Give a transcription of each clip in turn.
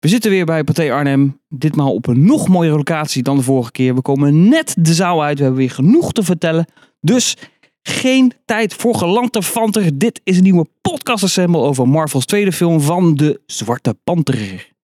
We zitten weer bij Pathé Arnhem. Ditmaal op een nog mooiere locatie dan de vorige keer. We komen net de zaal uit. We hebben weer genoeg te vertellen. Dus geen tijd voor gelanterfanter. Dit is een nieuwe podcast assemble over Marvel's tweede film van de Zwarte Panter.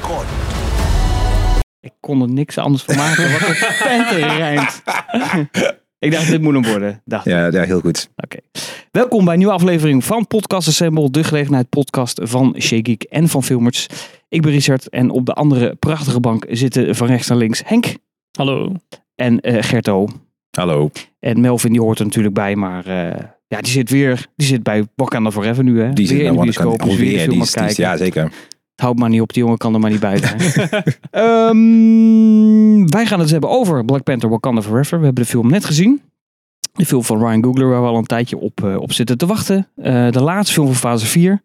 God. Ik kon er niks anders van maken. Wat een panter rijmt. Ik dacht, dit moet hem worden. Dacht ik. Ja, ja, heel goed. Oké. Welkom bij een nieuwe aflevering van Podcast Assemble, de gelegenheid podcast van Shageek en van Filmers. Ik ben Richard en op de andere prachtige bank zitten van rechts naar links Henk Hallo. en eh, Gerto. Hallo. En Melvin die hoort er natuurlijk bij, maar eh, ja, die zit weer, die zit bij Wakanda Forever nu hè. Die zit weer in de weer de alweer. film Die ja, zeker. Het houdt maar niet op, die jongen kan er maar niet bij zijn. Ehm, wij gaan het hebben over Black Panther Wakanda Forever. We hebben de film net gezien. De film van Ryan Coogler, waar we al een tijdje op, eh, op zitten te wachten. Eh, de laatste film van fase 4.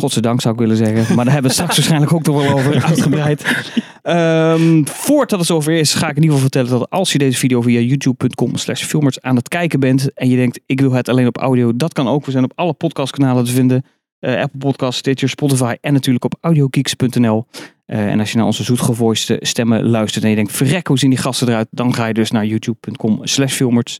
Godzijdank zou ik willen zeggen. Maar daar hebben we het straks waarschijnlijk ook nog wel over uitgebreid. Ehm voordat het zover is, ga ik in ieder geval vertellen dat als je deze video via youtube.com slash filmers aan het kijken bent. En je denkt, ik wil het alleen op audio. Dat kan ook. We zijn op alle podcastkanalen te vinden. Eh, Apple Podcasts, Stitcher, Spotify en natuurlijk op audiogeeks.nl. Eh, en als je naar onze zoetgevoiste stemmen luistert en je denkt, verrek, hoe zien die gasten eruit? Dan ga je dus naar youtube.com slash filmers.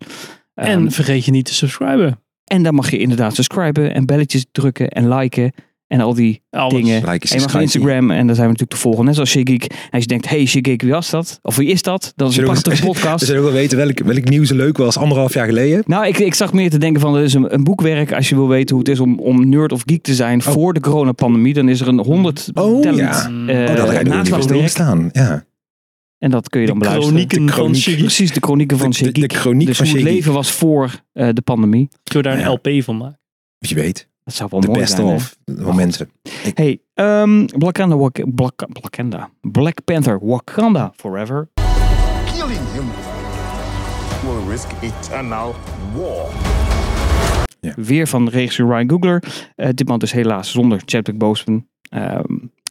Ehm, En vergeet je niet te subscriben. en dan mag je inderdaad subscriben en belletjes drukken en liken en al die Alles. dingen. En je mag Instagram en daar zijn we natuurlijk te volgen. Net zoals Shiggeek. En als je denkt, hey Shiggeek, wie was dat? Of wie is dat? Dat is een prachtige We podcast. zullen wel weten welk, welk nieuws leuk was anderhalf jaar geleden. Nou, ik, ik zag meer te denken van, er is een, een boekwerk als je wil weten hoe het is om, om nerd of geek te zijn voor de coronapandemie. Dan is er een 100 Oh, talent ja. eh, Oh, dat had ik staan. Ja. En dat kun je dan De beluisteren. chronieken De van chroniek. Shiggy. Precies, de chronieken van De, de, de Shiggeek. chroniek Dus van het leven was voor eh, de pandemie. Zullen we daar een Ja. LP van maken? Je weet, Dat zou wel de mooi beste zijn. of momenten. Hey, um, Blackanda, Wak- Black, Blackanda, Black Panther, Wakanda Forever. Killing him will risk eternal war. Weer van regisseur Ryan Coogler. Eh ditmaal dus helaas zonder Chadwick Boseman. Ehm,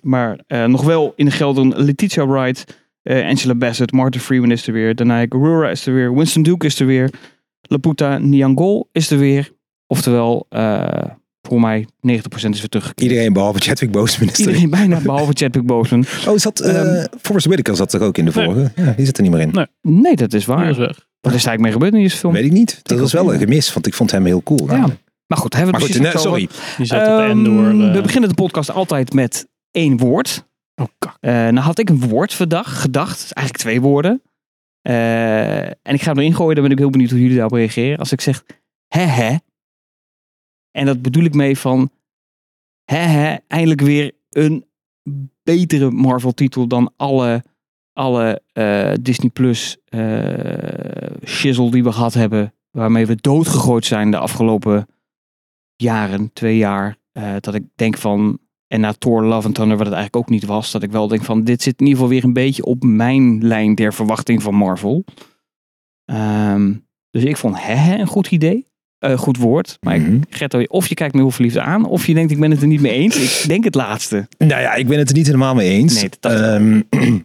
maar eh, nog wel in de gelden Letitia Wright, eh, Angela Bassett, Martin Freeman is er weer. Danai Gurira is er weer. Winston Duke is er weer. Laputa Nyong'o is er weer. Oftewel, eh, voor mij 90% is weer teruggekeerd. Iedereen behalve Chadwick Boseman is er. Iedereen bijna, behalve Chadwick Boseman. Oh, zat, eh Ehm, Forrest Whitaker zat er ook in de Nee. vorige. Ja, die zit er niet meer in. Nee. Nee, dat is waar. dat is weg. Wat is er eigenlijk mee gebeurd in deze film? Weet ik niet. Dat was wel een gemis, want ik vond hem heel cool. Ja. Maar goed, hebben we Maar het goed, precies nee, sorry. zat op Ehm, Endor. eh, we beginnen de podcast altijd met één woord. Oh, kak. Eh, nou had ik een woord verdacht, gedacht. Eigenlijk twee woorden. Eh, en ik ga hem erin gooien. Dan ben ik heel benieuwd hoe jullie daarop reageren. Als ik zeg hè hè. En dat bedoel ik mee van hè hè. Eindelijk weer een betere Marvel titel dan alle, alle eh, Disney Plus eh shizzle die we gehad hebben. Waarmee we doodgegooid zijn de afgelopen jaren, twee jaar. eh, dat ik denk van en na Thor Love and Thunder, wat het eigenlijk ook niet was, dat ik wel denk van dit zit in ieder geval weer een beetje op mijn lijn der verwachting van Marvel. Ehm, dus ik vond hè, hè een goed idee. Eh, goed woord. Maar ik, Gerto, of je kijkt me heel verliefd aan, of je denkt ik ben het er niet mee eens. Ik denk het laatste. Nou ja, ik ben het er niet helemaal mee eens. Nee, dat dacht ik. Ehm,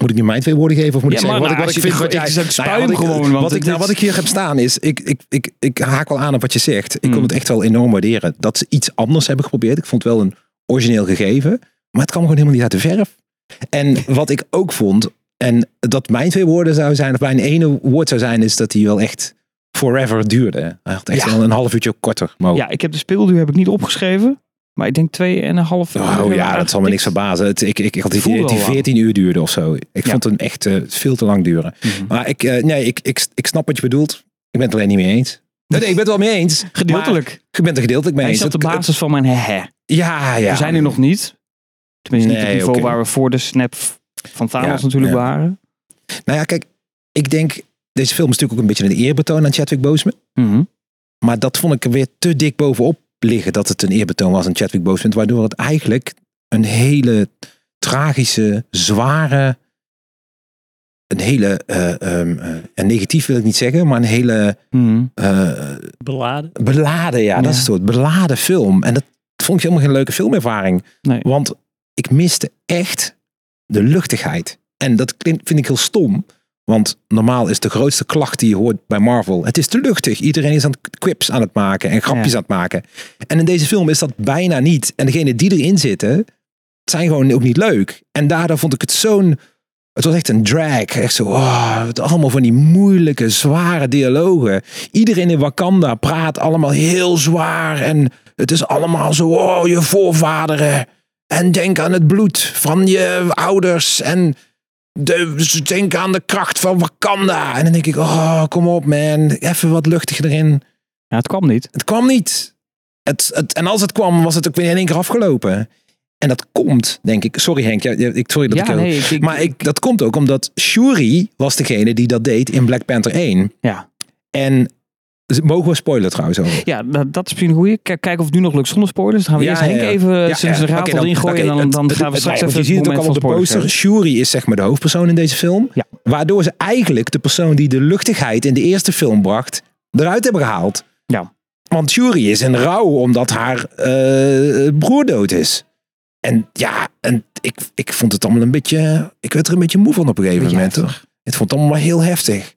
moet ik nu mijn twee woorden geven of moet Ja, ik zeggen maar wat, nou, ik, wat als ik vind? Wat ik nou ja, spuim wat ik- gewoon, want Wat ik, nou, wat ik hier heb staan is, ik, ik, ik, ik haak wel aan op wat je zegt. Ik Mm. kon het echt wel enorm waarderen. Dat ze iets anders hebben geprobeerd. Ik vond het wel een origineel gegeven. Maar het kwam gewoon helemaal niet uit de verf. En wat ik ook vond, en dat mijn twee woorden zou zijn, of mijn ene woord zou zijn, is dat hij wel echt forever duurde. Hij had echt Ja. een half uurtje korter mogen. Ja, ik heb de speelduur heb ik niet opgeschreven. Maar ik denk twee en een half Oh ja, dat zal me niks verbazen. Het, ik, ik, ik had die, die lang. 14 uur duurde of zo. Ik Ja. vond hem echt eh, veel te lang duren. Mhm. Maar ik, eh, nee, ik, ik, ik snap wat je bedoelt. Ik ben het alleen niet mee eens. Nee, nee, ik ben het wel mee eens. Gedeeltelijk. Maar ik ben het er gedeeltelijk mee Hij eens. is op de Het- basis van mijn hè. Ja, ja. We zijn er nog niet. Tenminste niet op Nee, het niveau waar we voor de snap van Thanos Ja, natuurlijk ja. waren. Nou ja, kijk. Ik denk, deze film is natuurlijk ook een beetje een eerbetoon aan Chadwick Boseman. Mhm. Maar dat vond ik er weer te dik bovenop liggen. Dat het een eerbetoon was aan Chadwick Boseman. Waardoor het eigenlijk een hele tragische, zware hele, eh, ehm, eh, en negatief wil ik niet zeggen, maar een hele Hmm. eh, Beladen. beladen, ja, dat is het woord, beladen film. En dat vond ik helemaal geen leuke filmervaring. Nee. Want ik miste echt de luchtigheid. En dat klinkt, vind ik heel stom. Want normaal is de grootste klacht die je hoort bij Marvel. Het is te luchtig. Iedereen is aan het quips aan het maken en grapjes Ja. aan het maken. En in deze film is dat bijna niet. En degenen die erin zitten, zijn gewoon ook niet leuk. En daardoor vond ik het zo'n... Het was echt een drag. Echt zo, oh, het allemaal van die moeilijke, zware dialogen. Iedereen in Wakanda praat allemaal heel zwaar. En het is allemaal zo, oh, je voorvaderen. En denk aan het bloed van je ouders. En de, dus denk aan de kracht van Wakanda. En dan denk ik, oh, kom op man. Even wat luchtiger erin. Ja, het kwam niet. Het kwam niet. Het, het, en als het kwam, was het ook weer in één keer afgelopen. En dat komt, denk ik. Sorry Henk, ja, ik, sorry dat ja, ik... nee, ik- maar ik, dat komt ook omdat Shuri was degene die dat deed in Black Panther 1. Ja. En mogen we spoilen trouwens over? Ja, dat, dat is misschien een goeie. Kijk, kijken of het nu nog lukt zonder spoilers. Dan gaan we Ja, eerst Henk ja. even Ja, zijn raad erin gooien. en dan, het- dan het- gaan we straks even Je ziet het ook al op de poster. hebben. Shuri is zeg maar de hoofdpersoon in deze film. Ja. Waardoor ze eigenlijk de persoon die de luchtigheid in de eerste film bracht, eruit hebben gehaald. Ja. Want Shuri is in rouw omdat haar eh, broer dood is. En ja, en ik, ik vond het allemaal een beetje... Ik werd er een beetje moe van op een gegeven moment. Hoor. Het vond het allemaal heel heftig.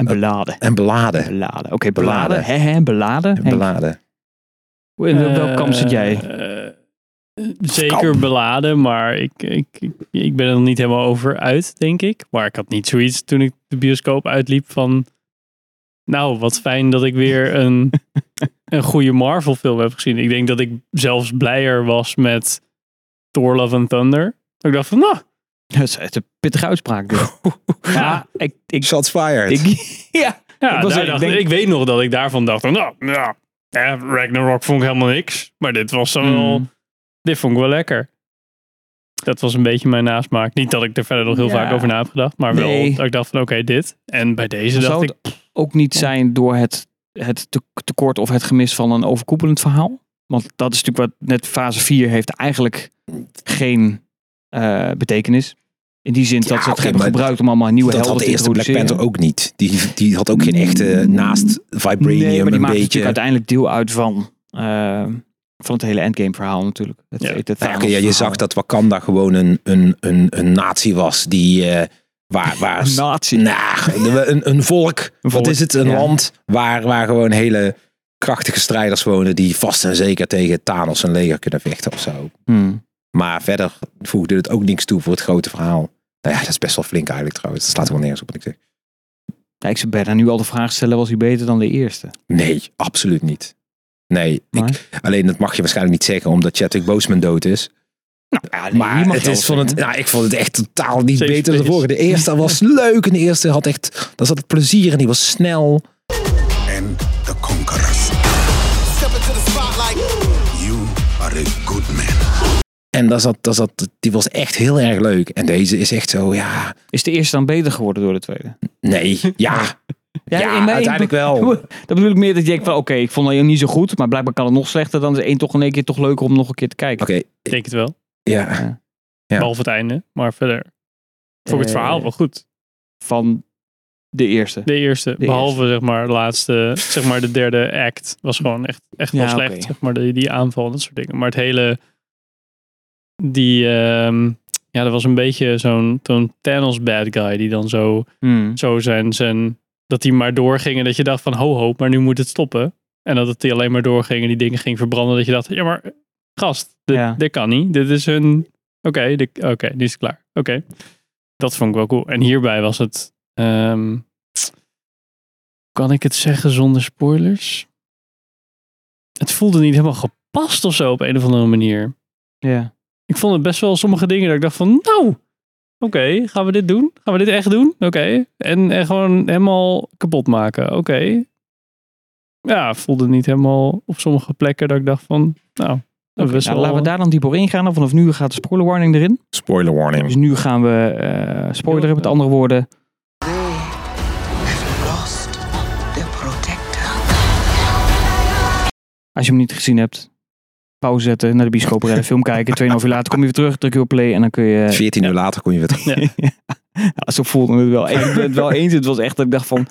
En beladen. En beladen. Beladen. Oké, beladen. Beladen. Hè, hè, beladen. Henk, Beladen. in welk kamp zit jij? Eh, zeker beladen, maar ik, ik, ik, ik ben er nog niet helemaal over uit, denk ik. Maar ik had niet zoiets toen ik de bioscoop uitliep van... Nou, wat fijn dat ik weer een, een goede Marvel film heb gezien. Ik denk dat ik zelfs blijer was met Thor Love and Thunder. Dat ik dacht van, nou, Dat is echt een pittige uitspraak. dit. ja, ik, ik, Shots fired. ik, ja, Ja, Ik was daar er- dacht- denk- ik weet nog dat ik daarvan dacht, van, nou, ja, ja, Ragnarok vond ik helemaal niks. Maar dit was zo Mm. wel, dit vond ik wel lekker. Dat was een beetje mijn nasmaak. Niet dat ik er verder nog heel Ja. vaak over na heb gedacht, maar wel dat ik dacht van, oké, dit. En bij deze zou dacht ik, het ook niet zijn door het, het te- tekort of het gemis van een overkoepelend verhaal? Want dat is natuurlijk wat net fase 4 heeft eigenlijk geen eh, betekenis. In die zin Ja, dat ze het hebben gebruikt om allemaal nieuwe dat helden had de te eerste Black introduceren. Panther ook niet. Die, die had ook geen echte naast Vibranium nee, maar die een maakt beetje. uiteindelijk deel uit van, eh, van het hele endgame verhaal natuurlijk. Het, Ja. het Ja, ja, je zag dat Wakanda gewoon een, een, een, een natie was die eh, waar, waar Een nazi. Nou, een, een volk. Wat volk, is het? Een ja. land waar, waar gewoon hele krachtige strijders wonen die vast en zeker tegen Thanos een leger kunnen vechten of zo. Hmm. Maar verder voegde het ook niks toe voor het grote verhaal. Nou ja, dat is best wel flink eigenlijk trouwens. Dat slaat er wel nergens op wat ik zeg. Ja, ik zou bijna nu al de vraag stellen, was hij beter dan de eerste? Nee, absoluut niet. Nee, ik, alleen dat mag je waarschijnlijk niet zeggen omdat Chadwick Boseman dood is. ja, nee, hier maar het is van het, nou, ik vond het echt totaal niet Safe beter dan de vorige. De eerste was leuk en de eerste had echt, daar zat het plezier en die was snel. And the conquerors. Step into the spotlight. You are a good man. En daar zat, daar zat, die was echt heel erg leuk. En deze is echt zo, ja, Is de eerste dan beter geworden door de tweede? nee, ja. Ja, in mijn- uiteindelijk wel. Dat bedoel ik meer dat je denkt van oké, ik vond het niet zo goed, maar blijkbaar kan het nog slechter. Dan is één toch in één keer toch leuker om nog een keer te kijken. Oké, ik denk het wel. ja. Ja. Behalve het einde, maar verder. Vond ik het Eh, verhaal wel goed. Van de eerste. De eerste, de behalve zeg maar de laatste, zeg maar de derde act was gewoon echt, echt wel Ja, slecht. Zeg maar die, die aanval en dat soort dingen. Maar het hele, die, ehm, ja, dat was een beetje zo'n zo'n Thanos bad guy die dan zo, Hmm. zo zijn, zijn, dat die maar doorging en dat je dacht van ho ho, maar nu moet het stoppen. En dat het die alleen maar doorging en die dingen ging verbranden. Dat je dacht, ja maar gast, dit, Ja. dit kan niet. Dit is een, oké, oké, nu is het klaar. Oké, dat vond ik wel cool. En hierbij was het, ehm, kan ik het zeggen zonder spoilers? Het voelde niet helemaal gepast of zo op een of andere manier. Ja. Ik vond het best wel sommige dingen dat ik dacht van, nou, oké, gaan we dit doen? Gaan we dit echt doen? Oké. En, en gewoon helemaal kapot maken. Oké. Ja, voelde niet helemaal op sommige plekken dat ik dacht van, nou, nou, wel... laten we daar dan dieper op ingaan. En Vanaf nu gaat de spoiler warning erin. Spoiler warning. Dus nu gaan we eh spoileren. Met andere woorden, als je hem niet gezien hebt, pauze zetten, naar de bioscoop rennen, film kijken. Tweeënhalf uur later kom je weer terug, druk je op play en dan kun je... 14 uur later kon je weer terug. Ja. Ja, zo voelde het wel. Ik ben het wel eens. Het was echt dat ik dacht van...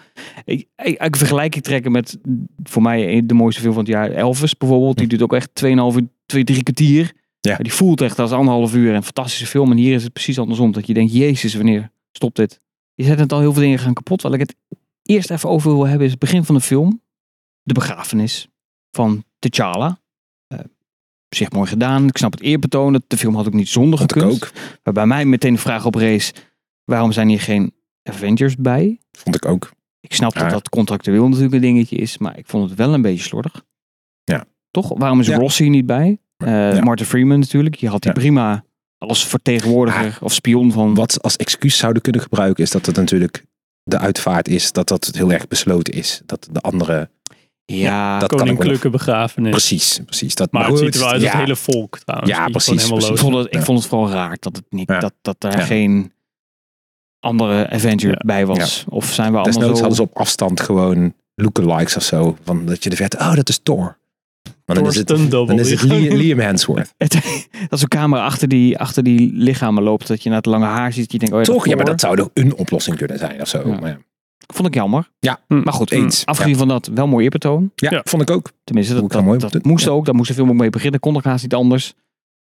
Ik, ik, ik vergelijk ik trekken met voor mij de mooiste film van het jaar. Elvis bijvoorbeeld. Die duurt ook echt 2,5 uur, 2, 3 kwartier. Ja. Die voelt echt als anderhalf uur. Een fantastische film. En hier is het precies andersom. Dat je denkt, jezus, wanneer stopt dit? Je zet het al heel veel dingen gaan kapot. Wat ik het eerst even over wil hebben is het begin van de film. De begrafenis van T'Challa. Op zich mooi gedaan. Ik snap het eerbetoon. Dat De film had ook niet zonder gekund. ook. Waarbij mij meteen de vraag oprees. Waarom zijn hier geen Avengers bij? Vond ik ook. Ik snap Ja. dat dat contractueel natuurlijk een dingetje is. Maar ik vond het wel een beetje slordig. Ja. Toch? Waarom is Ja. Ross hier niet bij? Eh Ja. Martin Freeman natuurlijk. Je had die prima als vertegenwoordiger of spion van... Wat als excuus zouden kunnen gebruiken is dat het natuurlijk de uitvaart is. Dat dat heel erg besloten is. Dat de andere... Ja, dat kan. Koninklijke begrafenis. Precies, precies. Dat, Maar het goed, ziet er wel uit ja, het hele volk trouwens. Ja, precies, precies. ik, vond het, ik vond het vooral raar dat, het niet, Ja. dat, dat daar Ja. geen andere Avenger Ja. bij was. Of zijn we allemaal Desnoods zo... hadden ze op afstand gewoon lookalikes of zo. Van dat je de verte, oh dat is Thor. Maar dan is het, dan is het Liam, Liam Hemsworth. Dat zo'n camera achter die, achter die lichamen loopt. Dat je naar het lange haar ziet. Je denkt, oh ja, Toch? Ja, maar dat zou toch een oplossing kunnen zijn of zo. Ja. Maar ja. Vond ik jammer. Ja, Hm. Maar goed, Eens. afgezien van dat, wel mooi eerbetoon. Ja, Ja. vond ik ook. Tenminste, dat, Vond ik dat, wel mooi. dat Dat- moest ja. ook. Daar moest de film ook mee beginnen. Kon ook haast niet anders.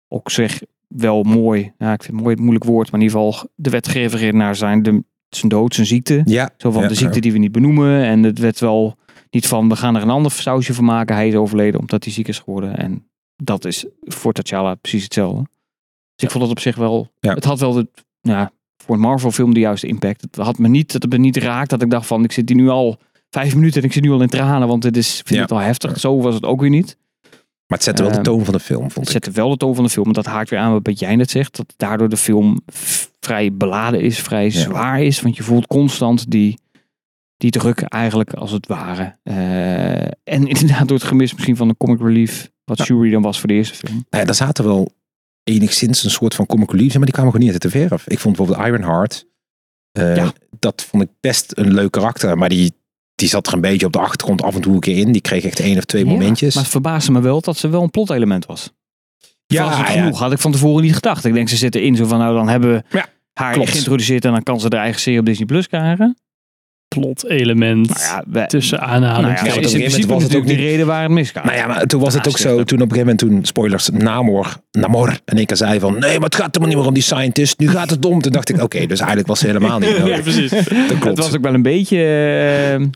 Ook zeg wel mooi. Ja, ik vind het mooi een moeilijk woord. Maar in ieder geval, de gerefereerd naar zijn, de, zijn dood, zijn ziekte. Ja, Zo van ja, de ziekte ja. die we niet benoemen. En het werd wel niet van, we gaan er een ander sausje van maken. Hij is overleden omdat hij ziek is geworden. En dat is voor T'Challa precies hetzelfde. Dus ik vond het op zich wel... Ja. Het had wel de, ja, voor een Marvel film de juiste impact. Het had me niet, dat het me niet raakt dat ik dacht van, ik zit hier nu al vijf minuten en ik zit nu al in tranen. Want dit is, vind Ja. het al heftig. Zo was het ook weer niet. Maar het zette wel de Ehm, toon van de film, vond Het ik. zette wel de toon van de film. En dat haakt weer aan wat jij net zegt. Dat daardoor de film vrij beladen is. Vrij zwaar is. Want je voelt constant die, die druk eigenlijk als het ware. Eh, en inderdaad door het gemis misschien van de comic relief. Wat Ja. Shuri dan was voor de eerste film. Nou ja, daar zaten wel enigszins een soort van comic relief in, maar die kwamen gewoon niet uit de verf. Ik vond bijvoorbeeld Ironheart, eh Ja. dat vond ik best een leuk karakter, maar die, die zat er een beetje op de achtergrond af en toe een keer in. Die kreeg echt één of twee Ja, momentjes. Maar het verbaasde me wel dat ze wel een plotelement was. Ja, was het ja. genoeg. Had ik van tevoren niet gedacht. Ik denk ze zitten in zo van nou dan hebben we haar klopt. geïntroduceerd. En dan kan ze de eigen serie op Disney Plus krijgen. Plot element Maar ja, we, tussen nou aanhalingstekens. ja, is in principe was het ook de niet- reden waar het misgaat. Nou ja, maar toen was het ook zo, het- toen op een gegeven moment, toen, spoilers, Namor, Namor en ik zei van, nee, maar het gaat helemaal niet meer om die scientist, nu gaat het om. Toen dacht ik, oké, dus eigenlijk was ze helemaal niet Ja, precies. Dat Het klopt. was ook wel een beetje. eh,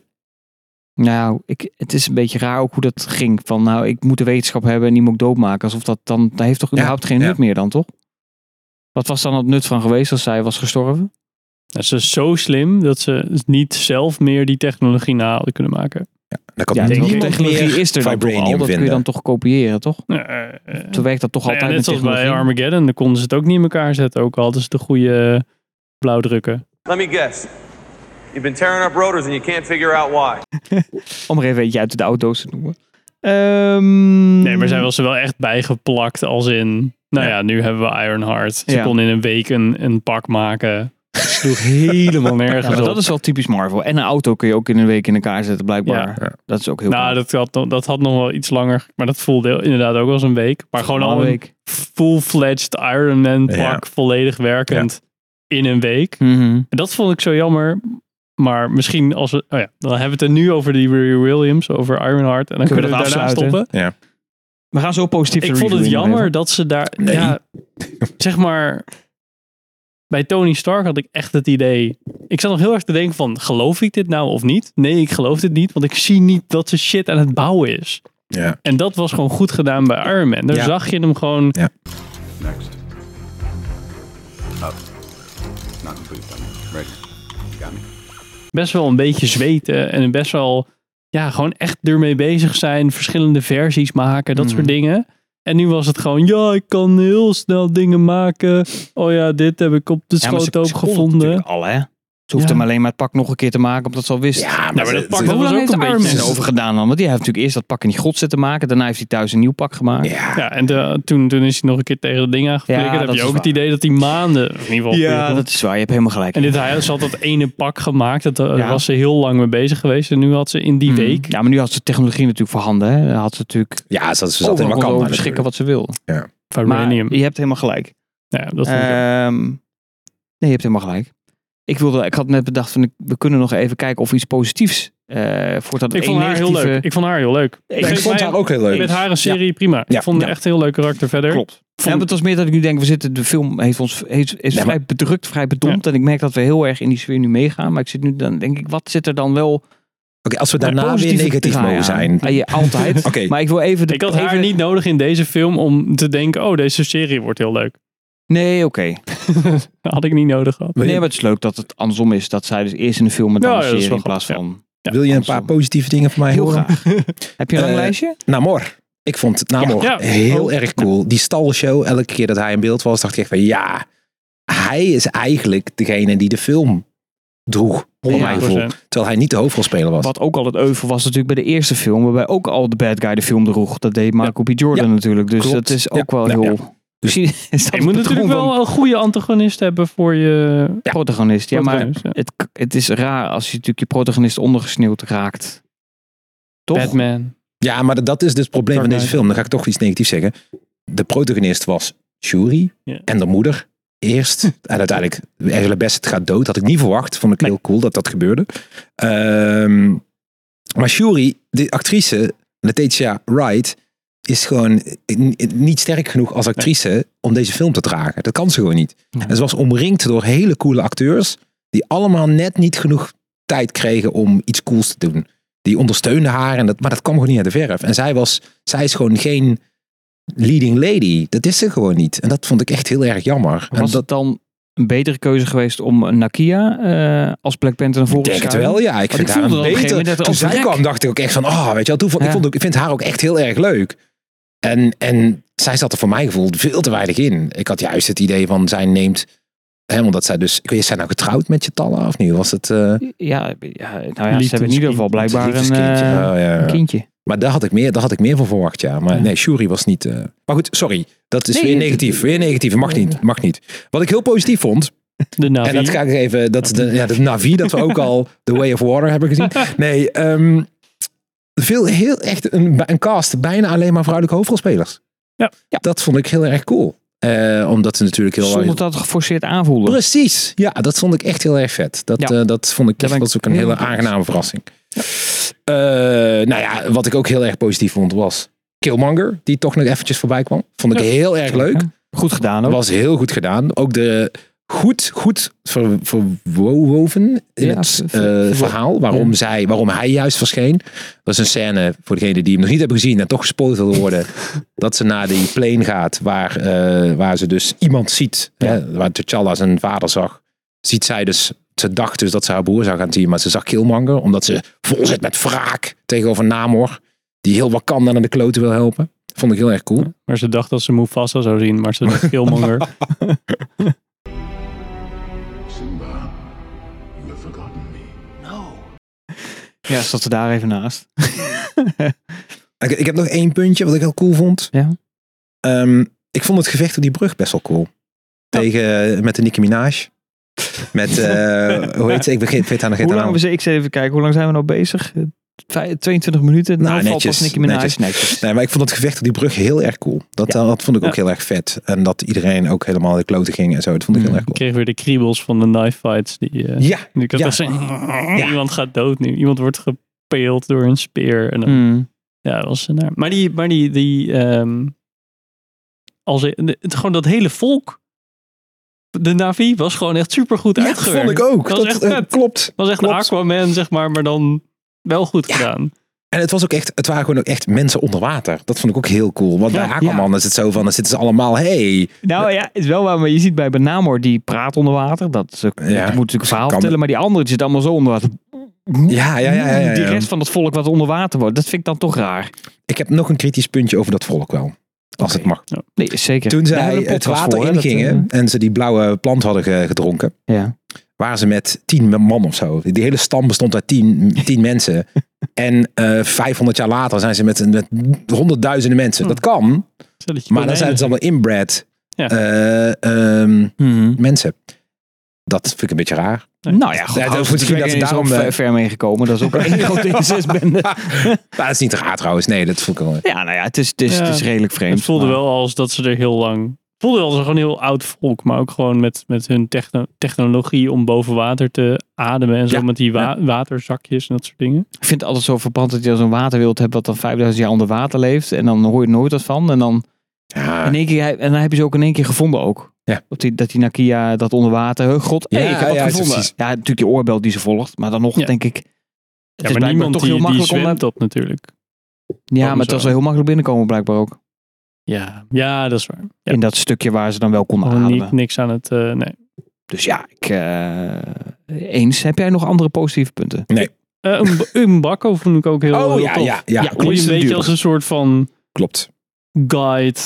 nou, ik, het is een beetje raar ook hoe dat ging. Van nou, ik moet de wetenschap hebben en die moet ik doodmaken. Alsof dat dan. Dat heeft toch Ja, überhaupt geen ja. nut meer dan, toch? Wat was dan het nut van geweest als zij was gestorven? Nou, ze is zo slim dat ze niet zelf meer die technologie na hadden kunnen maken. Dan kan Ja, ik. technologie is er dan toch al. Dat kun je dan toch kopiëren, toch? Eh, eh, Zo werkt dat toch nou ja, altijd net met zoals bij. Armageddon, dan konden ze het ook niet in elkaar zetten. Ook al hadden ze de goede blauwdrukken. Let me guess. You've been tearing up rotors and you can't figure out why. Om er even eentje uit de auto's te noemen. Ehm, Nee, maar zij was er wel echt bijgeplakt als in... Nou ja, nu hebben we Ironheart. Ze Ja. kon in een week een, een pak maken. Het sloeg helemaal Ja, nergens maar op. dat is wel typisch Marvel. En een auto kun je ook in een week in elkaar zetten, blijkbaar. Ja. Ja. Dat is ook heel nou, dat had, nog- dat had nog wel iets langer. Maar dat voelde inderdaad ook als een week. Maar gewoon al een week. full-fledged Iron Man pak. Ja. Volledig werkend in een week. Mhm. En dat vond ik zo jammer. Maar misschien als we... Oh ja, dan hebben we het er nu over die Riri Williams. Over Ironheart. En dan Kunnen kunnen we we, dat daarna stoppen. We gaan zo positief Ik de vond het jammer even. dat ze daar... Nee. Ja, zeg maar... Bij Tony Stark had ik echt het idee... Ik zat nog heel erg te denken van... Geloof ik dit nou of niet? Nee, ik geloof dit niet. Want ik zie niet dat ze shit aan het bouwen is. Ja. En dat was gewoon goed gedaan bij Iron Man. Daar Ja. zag je hem gewoon... Next. Up. Not complete, dummy. Ready. Got me. best wel een beetje zweten. En best wel... Ja, gewoon echt ermee bezig zijn. Verschillende versies maken. Dat Mhm. soort dingen. En nu was het gewoon... Ja, ik kan heel snel dingen maken. Oh ja, dit heb ik op de Ja, schoot ook gevonden. natuurlijk al, hè? Ze hoeft Ja. hem alleen maar het pak nog een keer te maken, omdat ze al wist. Ja, maar dat pak- dat was ook een Iron beetje- erover gedaan dan? Want die heeft natuurlijk eerst dat pak in die grot zitten maken. Daarna heeft hij thuis een nieuw pak gemaakt. Ja, Ja, en de- toen, toen is hij nog een keer tegen het ding aangeflikkerd. Ja, heb dat je is ook het idee dat hij maanden... In ieder geval... Ja, dat is waar. Je hebt helemaal gelijk. En dit, hij ze had dat ene pak gemaakt. Dat, daar Ja. was ze heel lang mee bezig geweest. En nu had ze in die Mhm. week... Ja, maar nu had ze technologie natuurlijk voorhanden. Hè? Dan had ze natuurlijk ja ze, ze zat Wakanda. over beschikken wat ze wil. Vibranium. Maar je hebt helemaal gelijk. ja, dat. Ehm, nee, je hebt helemaal gelijk. Ik, wilde, ik had net bedacht van, ik- we kunnen nog even kijken of iets positiefs eh voordat Ik vond haar heel leuk. Ik vond haar heel leuk. Ik vond haar ook heel leuk. Met haar een serie prima. Ja. Ik vond haar Ja. echt een heel leuk karakter verder. Klopt. Ja, maar het was meer dat ik nu denk, we zitten, de film heeft ons heeft, is maar- vrij bedrukt, vrij bedompt. En ik merk dat we heel erg in die sfeer nu meegaan. Maar ik zit nu, dan denk ik, wat zit er dan wel Oké, als we daarna weer negatief mogen aan? zijn. Ah, ja, altijd. Oké. Maar ik wil even... De, Ik had haar even- niet nodig in deze film om te denken, oh, deze serie wordt heel leuk. Nee, oké. Dat had ik niet nodig gehad. Nee, maar het is leuk dat het andersom is. Dat zij dus eerst in de film dan Ja, een ja, dat is serie wel in plaats grappig, van... Ja, Wil je een paar andersom. positieve dingen van mij Heel horen? graag. Heb je een lang Eh, lijstje? Namor. Ik vond Namor Ja. heel Oh. erg cool. Die stalshow, elke keer dat hij in beeld was, dacht ik echt van ja, hij is eigenlijk degene die de film droeg. Onder Ja, mijn gevoel. 100%. Terwijl hij niet de hoofdrolspeler was. Wat ook al het euvel was natuurlijk bij de eerste film. Waarbij ook al de bad guy de film droeg. Dat deed Michael B. Jordan Ja. natuurlijk. Dus Klopt. dat is Ja. ook wel Ja, heel... Dat Je het moet natuurlijk van wel een goede antagonist hebben voor je protagonist. Ja, maar protagonist, ja. het, het is raar als je natuurlijk je protagonist ondergesneeuwd raakt. Toch? Batman. Ja, maar dat is dus het probleem van deze film. Dan ga ik toch iets negatiefs zeggen. De protagonist was Shuri Ja. en de moeder. Eerst. En uiteindelijk, Angela Bassett gaat dood. Had ik niet verwacht. Vond ik heel cool dat dat gebeurde. Ehm, maar Shuri, de actrice, Letitia Wright, is gewoon niet sterk genoeg als actrice om deze film te dragen. Dat kan ze gewoon niet. En ze was omringd door hele coole acteurs. Die allemaal net niet genoeg tijd kregen om iets cools te doen. Die ondersteunden haar, en dat, maar dat kwam gewoon niet uit de verf. En zij, was, zij is gewoon geen leading lady. Dat is ze gewoon niet. En dat vond ik echt heel erg jammer. En Was dat het dan een betere keuze geweest om Nakia eh, als Black Panther naar ik voren te denk het schuiven? wel, ja. Ik Want vind ik haar een beter. dat Toen zij kwam, dacht ik ook echt van, oh, weet je wel. Toen vond, ik, vond ik vind haar ook echt heel erg leuk. En, en zij zat er voor mijn gevoel veel te weinig in. Ik had juist het idee van, zij neemt... Hè, omdat zij dus... Ik weet, is zij nou getrouwd met Chatalla of niet? Was het... eh Ja, ja, nou ja, ze hebben in ieder geval blijkbaar een, liefdeskindje? eh, Oh, ja, een kindje. Maar daar had ik meer, daar had ik meer van verwacht, ja. Maar Ja. nee, Shuri was niet... eh, Maar goed, sorry. Dat is Nee, weer negatief. Weer negatief. Mag niet. Mag niet. Wat ik heel positief vond... De Navi. En dat ga ik even... Dat is de, ja, de Navi, dat we ook al The Way of Water hebben gezien. Nee, ehm, veel, heel echt een, een cast. Bijna alleen maar vrouwelijke hoofdrolspelers. Ja. Dat vond ik heel erg cool. Eh, omdat ze natuurlijk heel... Zonder dat het geforceerd aanvoelde. Precies. Ja, dat vond ik echt heel erg vet. Dat, Ja. eh, dat vond ik echt, dat ook een heel hele aangename verrassing. Eh, nou ja, wat ik ook heel erg positief vond was Killmonger, die toch nog eventjes voorbij kwam. Vond ik Ja. heel erg leuk. Goed gedaan ook. Was heel goed gedaan. Ook de goed, goed ver, verwoven in Ja, het ver- eh, ver- verhaal. Waarom, ja. zij, waarom hij juist verscheen. Dat is een scène voor degenen die hem nog niet hebben gezien en toch gespoord wil worden. dat ze naar die plane gaat waar, eh, waar ze dus iemand ziet. Hè, waar T'Challa zijn vader zag. Ziet zij dus, ze dacht dus dat ze haar broer zou gaan zien. Maar ze zag Killmonger omdat ze vol zit met wraak tegenover Namor. Die heel Wakanda naar de kloten wil helpen. Vond ik heel erg cool. Maar ze dacht dat ze Mufasa zou zien, maar ze dacht Killmonger. Ja, zat ze daar even naast. Ik, ik heb nog één puntje wat ik heel cool vond. Ja. Ehm, ik vond het gevecht op die brug best wel cool. Tegen, met de Nicki Minaj. Met, eh, hoe heet ze? Ik vergeet, weet haar nog hebben we, ik zit even kijken, hoe lang zijn we nou bezig? Eh, vijf- 22 minuten. Nou, Nou, valt netjes, pas Nicki netjes. Netjes. Nee, maar ik vond het gevecht op die brug heel erg cool. Dat, Ja. dat vond ik ook Ja. heel erg vet. En dat iedereen ook helemaal de kloten ging en zo. Dat vond ik heel Mm. erg Ik cool. kreeg weer de kriebels van de knife fights. Die, eh, Ja, die ik ja. Iemand gaat dood nu. Iemand wordt gepeeld door een speer. En dan, Mm. Ja, dat was naar. Maar die, maar die, die ehm, als, het, gewoon dat hele volk. De Navi was gewoon echt super goed ja, dat uitgewerkt. vond ik ook. Dat Dat, was echt eh, vet. klopt. was echt klopt. een Aquaman, zeg maar, maar dan wel goed Ja. gedaan. En het was ook echt, het waren gewoon ook echt mensen onder water. Dat vond ik ook heel cool. Want Ja, bij Aquaman is het zo van, dan zitten ze allemaal, hey. Nou ja, is wel waar, maar je ziet bij Benamor, die praat onder water. Dat die moet natuurlijk een verhaal Kan- vertellen, maar die andere zit allemaal zo onder water. Ja, ja, ja, ja, ja, Die rest van het volk wat onder water wordt, dat vind ik dan toch raar. Ik heb nog een kritisch puntje over dat volk wel. Als het mag. Nee, zeker. Toen zij het water voor, hè, dat, ingingen en ze die blauwe plant hadden ge- gedronken, eh, ja. Waren ze met tien man of zo. Die hele stam bestond uit tien, tien mensen. En eh 500 jaar later zijn ze met, met honderdduizenden mensen. Dat kan, Stelletje maar dan zijn het allemaal inbred Ja. eh, ehm, Mhm. mensen. Dat vind ik een beetje raar. Nou ja, goed, Ja, dat misschien dat ze daarom, eh, ver mee gekomen. Dat is ook een grote incestbende. Maar dat is niet raar trouwens. Nee, dat voel ik wel. Ja, nou ja, het is, het is, Ja. het is redelijk vreemd. Het voelde maar- wel als dat ze er heel lang voelde als een gewoon heel oud volk. Maar ook gewoon met, met hun techno- technologie om boven water te ademen. En zo Ja, met die wa- waterzakjes en dat soort dingen. Ik vind het altijd zo verpand dat je zo'n waterwild hebt wat dan 5000 jaar onder water leeft. En dan hoor je nooit wat van. En dan, Ja, in één keer, en dan heb je ze ook in één keer gevonden ook. Ja. Dat die, dat die Nakia dat onder water, huh, god, Ja, hey, ik heb wat ja, gevonden. precies. Ja, natuurlijk die oorbel die ze volgt. Maar dan nog Ja. denk ik, het Ja, is maar niemand toch die, heel die makkelijk om... zwemt dat natuurlijk. Ja, maar het zo. was wel heel makkelijk binnenkomen blijkbaar ook. Ja, ja dat is waar. Ja. In dat stukje waar ze dan wel konden ademen. niet, niks aan het... eh, nee. Dus ja, ik, eh, eens. Heb jij nog andere positieve punten? Eh, een, een bakko vond ik ook heel, Oh heel ja, tof. ja, ja, Ja, je een beetje als een soort van klopt. guide.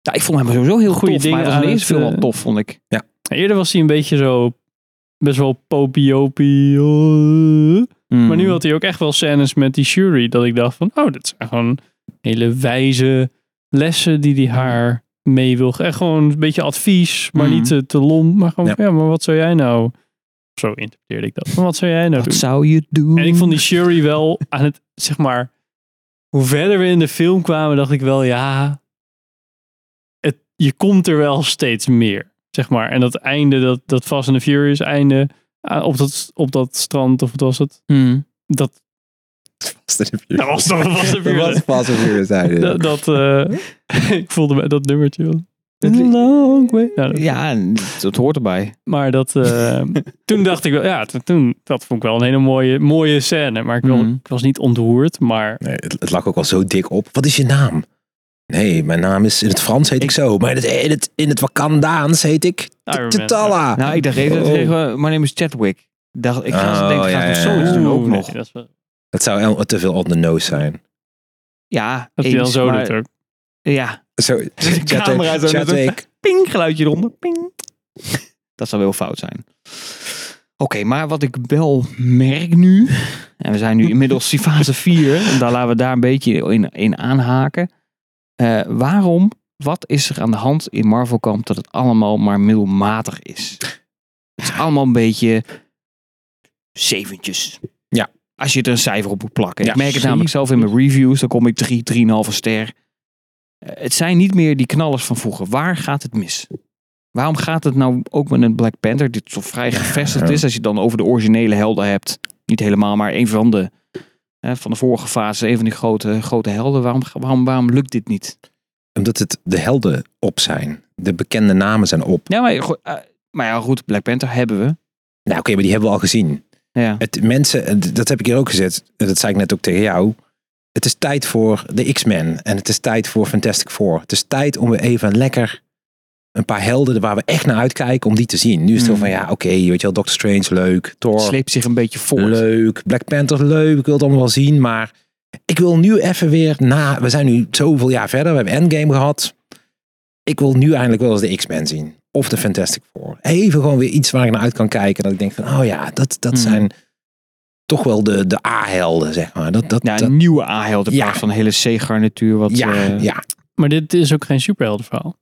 Ja, ik vond hem sowieso heel Goeie tof. Maar hij dingen was in eerste film eh, tof, vond ik. Eerder was hij een beetje zo best wel popiopie. Mm. Maar nu had hij ook echt wel scènes met die Shuri. Dat ik dacht van, oh, dit zijn gewoon hele wijze lessen die hij haar mee wil. Echt gewoon een beetje advies, maar Mhm. niet te, te lomp. Maar gewoon, Ja. ja. maar wat zou jij nou... Zo interpreteerde ik dat. Maar wat zou jij nou Wat doen? zou je doen? En ik vond die Shuri wel aan het, zeg maar, hoe verder we in de film kwamen, dacht ik wel, ja, het, je komt er wel steeds meer, zeg maar. En dat einde, dat, dat Fast and the Furious einde, ah, op dat, op dat strand, of wat was het? Mm. Dat, dat was toch Fast and Dat was Furious. pas een uur zeiden. Dat, dat eh, ik voelde me dat nummertje wel. Long way. Ja, dat- Ja, en dat hoort erbij. Maar dat, eh, toen dacht ik wel, ja, toen, dat vond ik wel een hele mooie, mooie scène. Maar ik, wil, Mhm. ik was niet ontroerd, maar Nee, het, het lag ook al zo dik op. Wat is je naam? Nee, mijn naam is in het Frans heet ik, zo. Maar in het, in het, in het Wakandaans heet ik T'Challa. Nou, ik dacht even, Oh. my name is Chadwick. Dacht, ik ga Oh, denken, ja, gaat ja, zoiets ja. doen ook nog. Dat zou te veel on the nose zijn. Ja, Dat hij dan eens, zo maar- doet ook. Ja, Zo, de camera zo net Chadwick. ping, geluidje eronder. Ping. Dat zou wel fout zijn. Oké, maar wat ik wel merk nu, en we zijn nu inmiddels in fase 4, en daar laten we daar een beetje in, in aanhaken. Eh, waarom, wat is er aan de hand in Marvel Camp dat het allemaal maar middelmatig is? Het is allemaal een beetje zeventjes. Als je er een cijfer op moet plakken. Ja, ik merk het namelijk zelf in mijn reviews, dan kom ik 3, 3,5 ster. Eh, Het zijn niet meer die knallers van vroeger. Waar gaat het mis? Waarom gaat het nou ook met een Black Panther, dit toch vrij gevestigd is, als je het dan over de originele helden hebt? Niet helemaal, maar een van de, hè, van de vorige fase, een van die grote, grote helden. Waarom, waarom, waarom lukt dit niet? Omdat het de helden op zijn. De bekende namen zijn op. Ja, maar, eh, maar ja, goed, Black Panther hebben we. Nou oké, maar die hebben we al gezien. Ja. Het, mensen, en dat heb ik hier ook gezet. Dat zei ik net ook tegen jou. Het is tijd voor de X-Men. En het is tijd voor Fantastic Four. Het is tijd om weer even lekker een paar helden waar we echt naar uitkijken om die te zien. Nu is het Mm. zo van ja, oké, weet je wel, Doctor Strange leuk. Thor Sleept zich een beetje voort. leuk. Black Panther leuk. Ik wil het allemaal wel zien. Maar ik wil nu even weer na. We zijn nu zoveel jaar verder. We hebben Endgame gehad. Ik wil nu eindelijk wel eens de X-Men zien. Of de Fantastic Four. Even gewoon weer iets waar ik naar uit kan kijken. Dat ik denk van, oh ja, dat, dat Hmm. zijn toch wel de, de A-helden, zeg maar. Dat, dat, Ja, dat- een nieuwe A-held in Ja. plaats van een hele C-garnituur. Wat, ja, eh, ja. Maar dit is ook geen superheldenverhaal.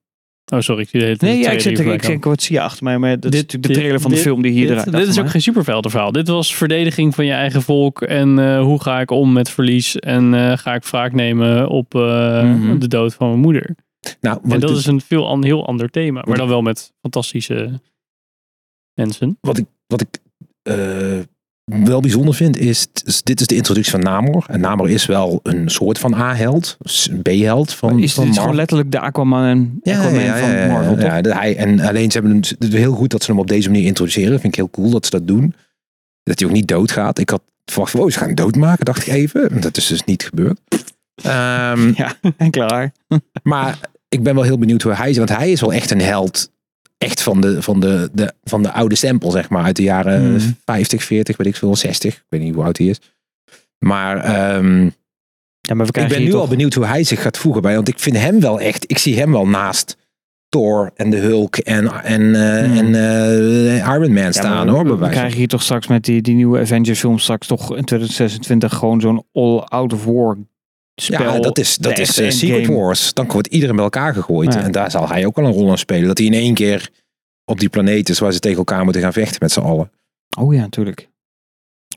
Oh, sorry. Ik zie de hele tijd Nee, ja, ik zit hier ik denk, wat zie je achter mij? Maar dat is Dit- natuurlijk de dit- trailer van de dit- film die hier dit, eruit dit is ook geen superheldenverhaal. Dit was verdediging van je eigen volk. En eh, hoe ga ik om met verlies? En eh, ga ik wraak nemen op eh, Mhm. de dood van mijn moeder? Nou, En dat dus- is een veel an, heel ander thema. Maar dan wel met fantastische mensen. wat ik, wat ik eh, wel bijzonder vind, is, dit is de introductie van Namor. En Namor is wel een soort van A-held. B-held van, Is van dit Marvel. gewoon letterlijk de Aquaman en Aquaman van Marvel, toch? ja, hij, en alleen ze hebben hem, het is heel goed dat ze hem op deze manier introduceren. Vind ik heel cool dat ze dat doen. Dat hij ook niet doodgaat. Ik had verwacht, oh, ze gaan hem doodmaken, dacht ik even. Dat is dus niet gebeurd. Ehm, Ja, en klaar. maar ik ben wel heel benieuwd hoe hij is. Want hij is wel echt een held. Echt van de, van de, de, van de oude stempel, zeg maar. Uit de jaren Hmm. 50, 40, weet ik veel, 60. Ik weet niet hoe oud hij is. Maar ehm, Ja, maar ik ben nu al benieuwd hoe hij zich gaat voegen bij. Want ik vind hem wel echt. Ik zie hem wel naast Thor en de Hulk en, en, eh, Hmm. en eh, Iron Man Ja, staan hoor. We, we krijgen hier toch straks met die, die nieuwe Avengers film straks toch in 2026 gewoon zo'n all-out of war spel. Ja, dat is, dat is eh, Secret. Wars. Dan wordt iedereen bij elkaar gegooid. Ja. En daar zal hij ook wel een rol in spelen. Dat hij in één keer op die planeet is waar ze tegen elkaar moeten gaan vechten met z'n allen. Oh ja, natuurlijk.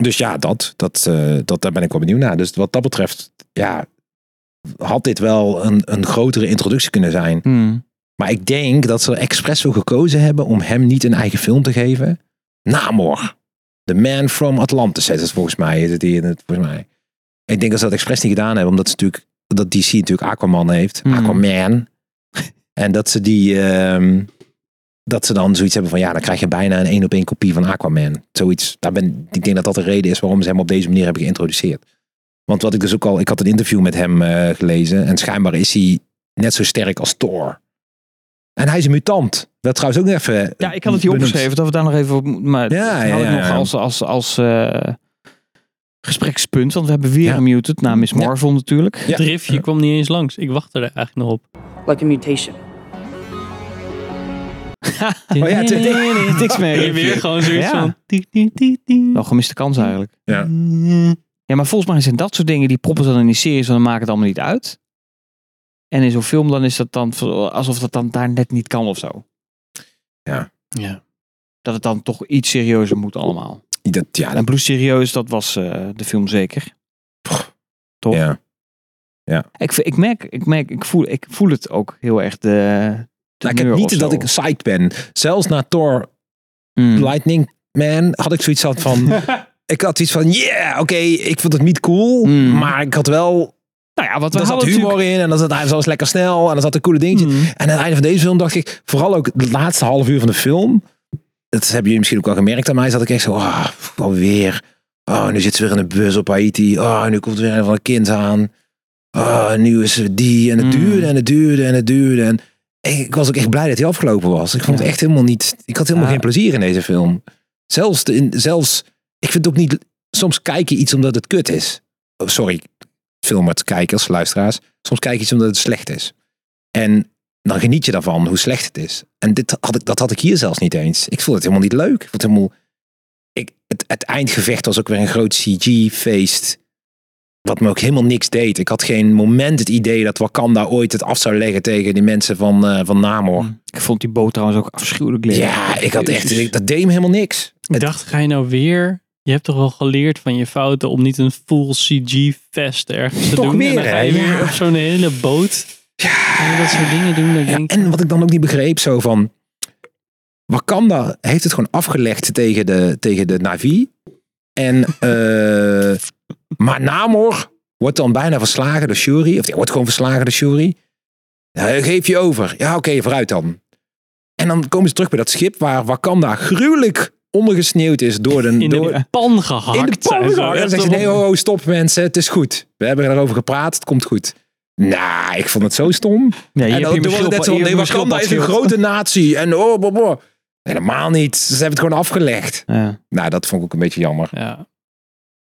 Dus ja, dat, dat, eh, dat, daar ben ik wel benieuwd naar. Dus wat dat betreft, ja, had dit wel een, een grotere introductie kunnen zijn. Hmm. Maar ik denk dat ze er expres voor gekozen hebben om hem niet een eigen film te geven. Namor. The Man from Atlantis heet het volgens mij. Heet het hier, het- volgens mij. Ik denk dat ze dat expres niet gedaan hebben. Omdat, ze natuurlijk, dat DC natuurlijk Aquaman heeft. Hmm. Aquaman. en dat ze die... ehm, dat ze dan zoiets hebben van... Ja, dan krijg je bijna een één op één kopie van Aquaman. Zoiets. Daar ben, ik denk dat dat de reden is waarom ze hem op deze manier hebben geïntroduceerd. Want wat ik dus ook al... Ik had een interview met hem eh, gelezen. En schijnbaar is hij net zo sterk als Thor. En hij is een mutant. Dat trouwens ook nog even... Ja, ik had het hier benoemd. opgeschreven dat we daar nog even op. Maar Ja, ja, ja, nog als, als, als eh, gesprekspunt. Want we hebben weer Ja. een muted na Miss Ja. Marvel natuurlijk. Ja. Het riffje kwam niet eens langs. Ik wachtte er eigenlijk nog op. like a mutation. Oh ja, het- Niks meer. Weer, weer gewoon zoiets Ja. van... gemiste kans eigenlijk. Ja. Ja, maar volgens mij zijn dat soort dingen die proppen ze dan in die series, want dan maakt het allemaal niet uit. En in zo'n film dan is dat dan alsof dat dan daar net niet kan of zo. Ja. Dat het dan toch iets serieuzer moet allemaal. Dat, ja, En dat, Bloed serieus, dat was eh, de film zeker. Toch? ja. Ik, v- ik merk, ik merk, ik voel, ik voel het ook heel erg de. de Nou, ik heb niet dat ik psyched ben. Zelfs na Thor Mm. Lightning Man had ik zoiets had van... ik had iets van, yeah, oké, ik vond het niet cool. Mm. Maar ik had wel... Nou ja, wat we zat humor natuurlijk- in en dan zat hij was lekker snel en er zat een coole dingetje. Mm. En aan het einde van deze film dacht ik, vooral ook het laatste half uur van de film. Dat hebben jullie misschien ook al gemerkt aan mij. Zat ik echt zo, ah, alweer. Oh, nu zit ze weer in de bus op Haiti. Oh, nu komt er weer een van een kind aan. Oh, nu is er die. En het Mm. duurde en het duurde en het duurde. En ik was ook echt blij dat hij afgelopen was. Ik vond het echt helemaal niet... Ik had helemaal Ja. geen plezier in deze film. Zelfs, de, in, zelfs... Ik vind het ook niet... Soms kijk je iets omdat het kut is. Oh, sorry, filmers, kijkers, luisteraars. Soms kijk je iets omdat het slecht is. En dan geniet je daarvan, hoe slecht het is. En dit had ik, dat had ik hier zelfs niet eens. Ik vond het helemaal niet leuk. Ik vond het helemaal... Ik, het, het eindgevecht was ook weer een groot CG-feest. Wat me ook helemaal niks deed. Ik had geen moment het idee dat Wakanda ooit het af zou leggen tegen die mensen van, eh, van Namor. Mm. Ik vond die boot trouwens ook afschuwelijk lelijk. Ja, ik had echt... Ik- dat deed me helemaal niks. Ik dacht, ga je nou weer... Je hebt toch al geleerd van je fouten om niet een full CG-fest ergens te Toch doen. weer, en dan ga je hè? weer Ja. op zo'n hele boot. Je dat soort dingen doen. Ja, denk en wat ik dan ook niet begreep, zo van... Wakanda heeft het gewoon afgelegd tegen de, tegen de Navi. En, eh maar Namor wordt dan bijna verslagen door Shuri. Of die wordt gewoon verslagen door Shuri. Ja, geef je over. Ja, oké, vooruit dan. En dan komen ze terug bij dat schip waar Wakanda gruwelijk ondergesneeuwd is door de... in door, de pan gehakt. in de pan gehakt. Dan zeggen ze, nee, ho, ho, stop mensen, het is goed. We hebben erover gepraat, het komt goed. Nou, ik vond het zo stom. Ja, en dan net zo, nee, Wakanda is een grote natie. En oh, boh, boh. Helemaal niet. Ze hebben het gewoon afgelegd. Ja. Nou, dat vond ik ook een beetje jammer. Ja.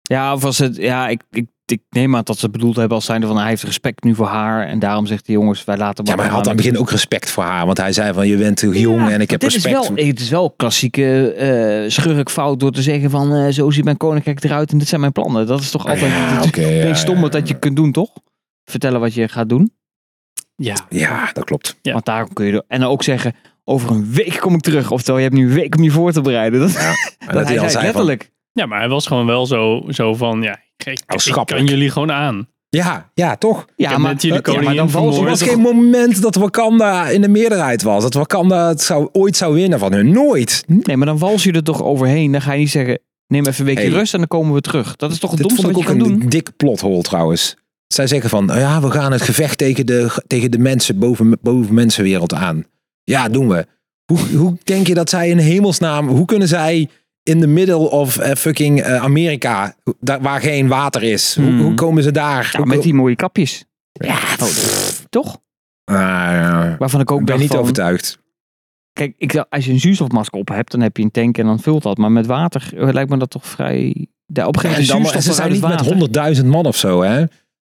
Ja, of was het, ja, ik, ik, ik neem aan dat ze het bedoeld hebben als zijnde van hij heeft respect nu voor haar en daarom zegt hij jongens, wij laten Ja, maar hij had aan het begin ook respect voor haar. Want hij zei van, je bent heel jong en ik heb dit respect. Is wel, het is wel klassieke eh schurkfout door te zeggen van eh, zo ziet mijn koninkrijk eruit en dit zijn mijn plannen. Dat is toch altijd Ja, het stomme dat je kunt doen, toch? Vertellen wat je gaat doen. Ja. Ja, dat klopt. Ja. Want daar kun je er- en dan ook zeggen over een week kom ik terug. Oftewel, je hebt nu een week om je voor te bereiden. Dat, En dat, dat hij al zei zei van, letterlijk. ja, maar hij was gewoon wel zo, zo van... Ja, ik, ik, ik kan jullie gewoon aan. ja, ja, toch? ja, maar, ja, maar dan valt Er was geen moment dat Wakanda in de meerderheid was. Dat Wakanda het zou, ooit zou winnen van hun. Nooit. Nee, maar dan wals je er toch overheen. Dan ga je niet zeggen, neem even een weekje Hey. rust en dan komen we terug. Dat is toch het Dit domste vond wat ik je ook kan een doen? dik plothol trouwens. Zij zeggen van, nou ja, we gaan het gevecht tegen de, tegen de mensen, boven, boven mensenwereld aan. Ja, doen we. Hoe, hoe denk je dat zij in hemelsnaam, hoe kunnen zij in the middle of eh, fucking eh, Amerika, daar, waar geen water is, hoe, Hmm. hoe komen ze daar? Ja, Hoe met die mooie kapjes. Ja, Oh, toch? Ah, ja. Waarvan ik ook ik ben niet van, overtuigd. Kijk, ik, als je een zuurstofmasker op hebt, dan heb je een tank en dan vult dat. Maar met water eh, lijkt me dat toch vrij... De, op een En gegeven dan, moment ze zijn niet met 100.000 man of zo, hè?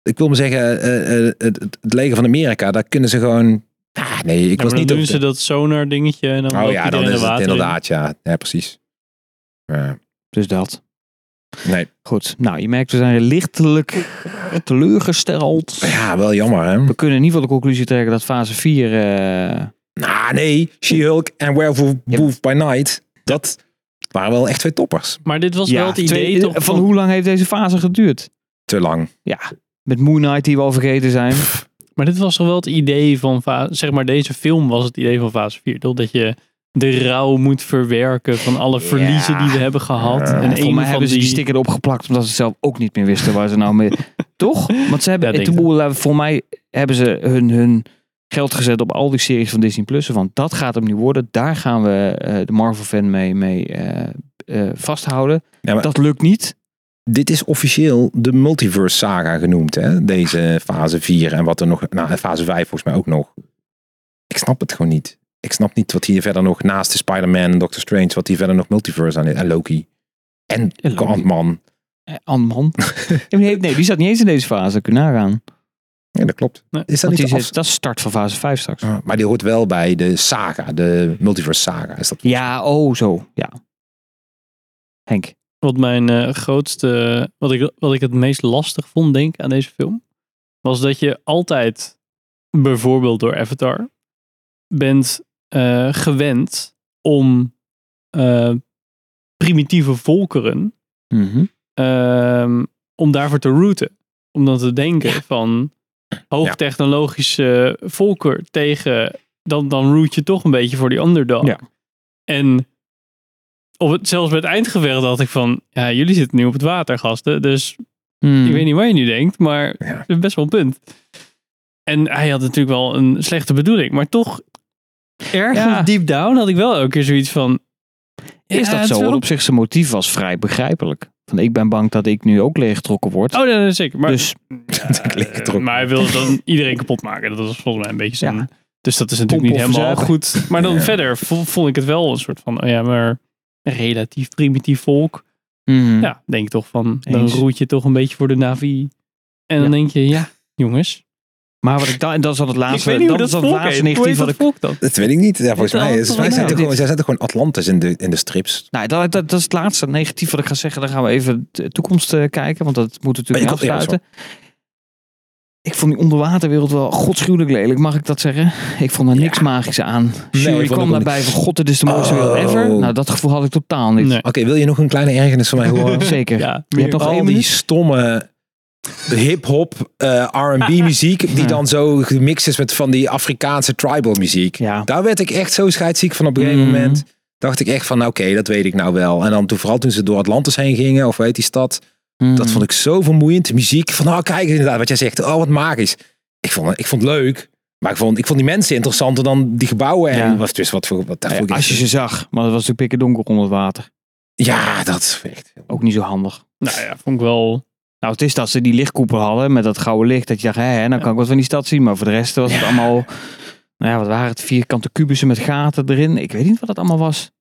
Ik wil maar zeggen, eh, eh, het, het- het leger van Amerika, daar kunnen ze gewoon... Ah, nee, ik Ja, was maar dan niet doen ze de- dat sonar dingetje en dan Oh ja, dan is het in. inderdaad, ja. Ja, precies. Ja. Dus dat. Nee. Goed. Nou, je merkt, we zijn lichtelijk teleurgesteld. Ja, wel jammer, hè? We kunnen in ieder geval de conclusie trekken dat fase 4... eh, Nou, nee. She-Hulk en Werewolf Wolf by Night, dat waren wel echt twee toppers. Maar dit was wel het idee twee- toch van hoe lang heeft deze fase geduurd? Te lang. Ja, met Moon Knight die we al vergeten zijn. Maar dit was toch wel het idee van, zeg maar deze film was het idee van fase 4. Toch? Dat je de rouw moet verwerken van alle verliezen die we hebben gehad. en Volgens een mij van hebben ze die die... sticker erop geplakt omdat ze zelf ook niet meer wisten waar ze nou mee... Toch? Want ze hebben, Ja, denk ik. voor mij hebben ze hun, hun geld gezet op al die series van Disney Plus. Want dat gaat hem nu worden. Daar gaan we eh, de Marvel fan mee, mee eh, eh, vasthouden. Ja, maar Dat lukt niet. Dit is officieel de multiverse saga genoemd, hè? Deze fase 4 en wat er nog, nou, fase 5 volgens mij ook nog. Ik snap het gewoon niet. Ik snap niet wat hier verder nog naast de Spider-Man en Doctor Strange, wat hier verder nog multiverse aan is. En Loki. En. Ant-Man. Ant-Man. Nee, nee, die zat niet eens in deze fase. Kun je nagaan. Ja, dat klopt. Nee, is dat niet is, af... dat is start van fase 5 straks. Ah, maar die hoort wel bij de saga, de multiverse saga. Is dat Ja, oh zo. Ja. Henk. Wat mijn eh, grootste, wat ik, wat ik het meest lastig vond, denk ik, aan deze film, was dat je altijd, bijvoorbeeld door Avatar, bent eh, gewend om eh, primitieve volkeren, Mhm. ehm, om daarvoor te routen. Om dan te denken van hoogtechnologische volker tegen, dan, dan root je toch een beetje voor die underdog. Ja. En op het, zelfs bij het eindgevecht dacht ik van, ja, jullie zitten nu op het water, gasten. Dus Hmm. ik weet niet wat je nu denkt, maar Ja. is best wel een punt. En hij had natuurlijk wel een slechte bedoeling, maar toch ergens Ja. deep down had ik wel elke keer zoiets van... Is ja, dat zo? Want op zich zijn motief was vrij begrijpelijk. Van ik ben bang dat ik nu ook leeggetrokken word. Oh, nee, nee, zeker. Maar, dus maar hij wilde dan iedereen kapot maken. Dat was volgens mij een beetje zijn... Ja. Dus dat is natuurlijk niet helemaal goed. Maar dan verder vo- vond ik het wel een soort van... Oh ja, maar relatief primitief volk. mhm. Ja, denk toch van... Dan Eens. roet je toch een beetje voor de Navi. En dan Ja. denk je, ja, jongens. Maar wat ik dan, en dat is dan het ik laatste, weet niet hoe dat is dan het laatste negatief wat dat ik. volk dan? Dat weet ik niet. Ja, volgens mij. Volgens mij zijn er gewoon, zij zetten gewoon Atlantis in de, in de strips. Nou, dat, dat, dat is het laatste negatief wat ik ga zeggen. Dan gaan we even de toekomst eh, kijken, want dat moet natuurlijk ja, afsluiten. Ik vond die onderwaterwereld wel godschuwelijk lelijk, mag ik dat zeggen? Ik vond er niks magisch aan. Nee, Jury kwam daarbij van god, dit is de mooiste wereld Oh. ever. Nou, dat gevoel had ik totaal niet. Nee. Oké, wil je nog een kleine ergernis van mij horen? Zeker. Ja, Je hebt nog Al die stomme hip-hop, eh, R&B muziek, die Ja. dan zo gemixt is met van die Afrikaanse tribal muziek. Ja. Daar werd ik echt zo scheidsziek van op een gegeven Mhm. moment. Dacht ik echt van, nou, oké, dat weet ik nou wel. En dan toen, vooral toen ze door Atlantis heen gingen, of weet die stad, Mm. dat vond ik zo vermoeiend. De muziek, van nou, kijk inderdaad, wat jij zegt, oh, wat magisch. Ik vond, het- ik vond het leuk, maar ik vond, ik vond die mensen interessanter dan die gebouwen. En Ja. wat, dus wat voor, wat daar Ja, vond ik als je ze zag, maar het was natuurlijk pikken donker onder het water. Ja, dat is echt... Ook niet zo handig. Nou ja, vond ik wel... Nou, het is dat ze die lichtkoepel hadden met dat gouden licht. Dat je dacht, hè, hè, dan kan ik wat van die stad zien. Maar voor de rest was het allemaal, nou ja, wat waren het? Vierkante kubussen met gaten erin. Ik weet niet wat dat allemaal was.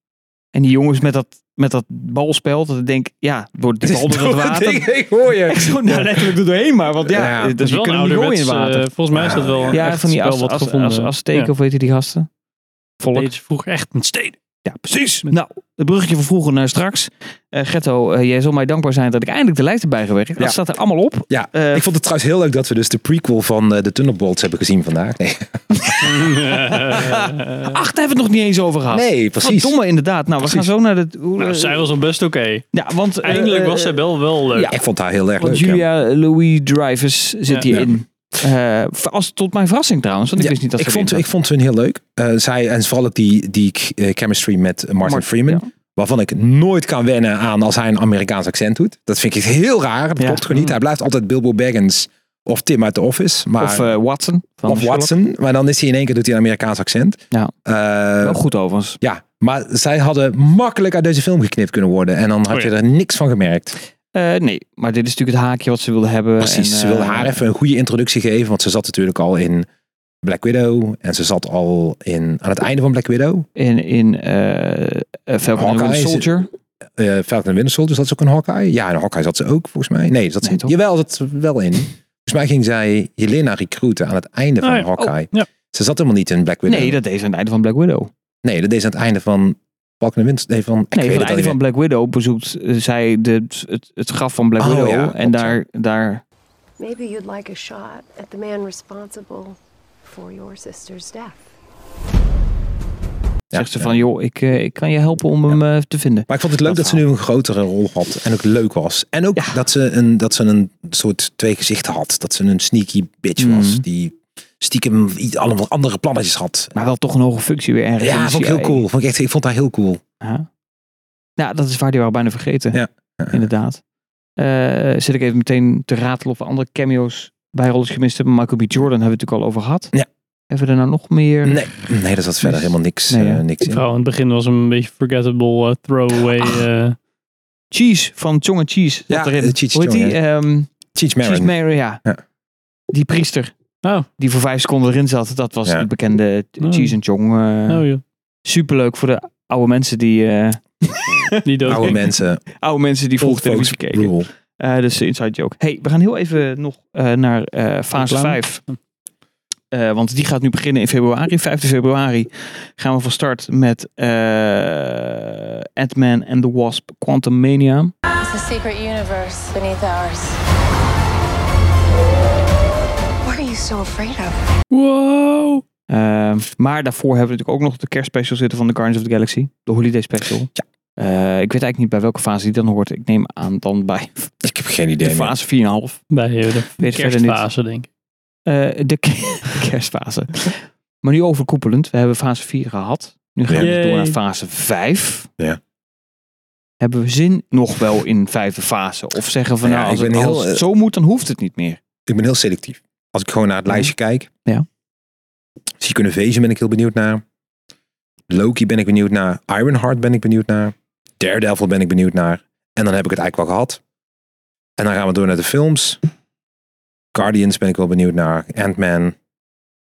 En die jongens met dat, met dat balspel. Dat ik denk, ja, door die bal door het water. Ik hoor je. Zo nou, letterlijk er doorheen maar. Want ja, Ja, dat is wel een kunnen niet gooien in ouderwets... het water. eh, volgens mij is dat wel ja, echt van die wel as, wat as, gevonden. as, Azteken, Ja. of weet je die gasten? Volk. Deed ze vroeger echt met steden. Ja, precies. Nou, het bruggetje van vroeger naar straks. Eh Getto, eh, jij zal mij dankbaar zijn dat ik eindelijk de lijst heb bijgewerkt. Dat Ja. staat er allemaal op. Ja, Eh, ik vond het trouwens heel leuk dat we dus de prequel van eh, de Thunderbolts hebben gezien vandaag. Nee, Ach, daar hebben we het nog niet eens over gehad. nee precies. Wat domme inderdaad. Nou, we gaan zo naar de... hoe- Nou, zij was al best oké. ja, want, Eindelijk was zij wel wel leuk. ja. Ik vond haar heel erg Want leuk. Julia Louis Drivers zit Ja. hierin. Eh, als, tot mijn verrassing trouwens, want ik Ja, wist niet dat ik, vond, ik vond hun heel leuk. Eh, zij, en vooral ook die, die eh, chemistry met Martin Mart- Freeman. ja. Waarvan ik nooit kan wennen aan als hij een Amerikaans accent doet. Dat vind ik heel raar. Dat Ja. klopt gewoon niet. Hij blijft altijd Bilbo Baggins of Tim uit The Office. Maar, Of Watson. Van of. Watson. Maar dan is hij in één keer doet hij een Amerikaans accent. Ja. Wel goed overigens. ja, maar zij hadden makkelijk uit deze film geknipt kunnen worden. En dan had Oh je er niks van gemerkt. Eh, nee, maar dit is natuurlijk het haakje wat ze wilden hebben. Precies, En, ze wilden eh, haar even een goede introductie geven. Want ze zat natuurlijk al in Black Widow. En ze zat al in, aan het einde van Black Widow. In, in eh eh, Falcon and Hawkeye Winter is- Soldier. eh Falcon and Winter Soldier, zat ze ook in Hawkeye? Ja, in Hawkeye zat ze ook, volgens mij. Nee, zat ze Nee, toch? Jawel, zat ze wel in. Volgens mij ging zij Helena recruiten aan het einde van Ah, ja. Hawkeye. ja. Ze zat helemaal niet in Black Widow. Nee, dat deed ze aan het einde van Black Widow. nee, dat deed ze aan het einde van Falcon and Winter... Nee, van, ik Nee, weet van het einde van Black Widow bezoekt eh, zij de, het, het graf van Black Oh, Widow. ja, en daar, daar Maybe you'd like a shot at the man responsible for your sister's death. Ja, zegt ze ja. van, joh, ik, eh, ik kan je helpen om hem eh, te vinden. Maar ik vond het leuk Dat dat, ze nu een grotere rol had. En ook leuk was. En ook Ja. dat, ze een, dat ze een soort twee gezichten had. Dat ze een sneaky bitch was. Mhm. Die stiekem iets, allemaal andere plannetjes had. Maar wel toch een hoge functie weer ergens. Ja, vond ik heel cool. Vond ik, echt, ik vond dat heel cool. Ja. ja, dat is waar die waren bijna vergeten. Ja. Inderdaad. Eh, zit ik even meteen te ratelen of andere cameo's bijrolletjes gemist hebben. Michael B. Jordan hebben we het natuurlijk al over gehad. Ja. Hebben we er nou nog meer? Nee, nee dat zat verder helemaal niks, Nee, eh, niks in. Vooral in het begin was een beetje forgettable eh, throwaway. Eh, Cheese van Chong Cheese. Ja, erin. Cheech Hoe heet Chong, die? Ehm, Cheech Cheese Marin. Marin, ja. Ja. Die priester. Oh, Die voor vijf seconden erin zat. Dat was Ja. de bekende Oh. Cheese and Chong. eh, oh ja. Superleuk voor de oude mensen die, eh, Die dood. Oude mensen. oude mensen die vroeger Old folks televisie keken. rule. Eh, dus de inside joke. Hey, we gaan heel even nog eh, naar eh, fase Reclame? 5. Eh, want die gaat nu beginnen in februari. 5 februari gaan we van start met eh Ant-Man and the Wasp Quantum Mania. It's a secret universe beneath ours. So afraid of? Wow. Eh, maar daarvoor hebben we natuurlijk ook nog de kerstspecial zitten van de Guardians of the Galaxy. De Holiday Special. Ja. Eh, ik weet eigenlijk niet bij welke fase die dan hoort. Ik neem aan dan bij Ik heb geen idee de fase 4,5. Bij eh, de Weet kerstfase, denk ik. Eh, de ke- kerstfase. Maar nu overkoepelend. We hebben fase 4 gehad. Nu gaan we Ja. dus door naar fase 5. Ja. Hebben we zin nog wel in vijfde fase? Of zeggen van Ja, nou, ik als, ben het, heel, het eh, zo moet, dan hoeft het niet meer. Ik ben heel selectief. Als ik gewoon naar het lijstje kijk. Ja. Secret Invasion ben ik heel benieuwd naar. Loki ben ik benieuwd naar. Ironheart ben ik benieuwd naar. Daredevil ben ik benieuwd naar. En dan heb ik het eigenlijk wel gehad. En dan gaan we door naar de films. Guardians ben ik wel benieuwd naar. Ant-Man.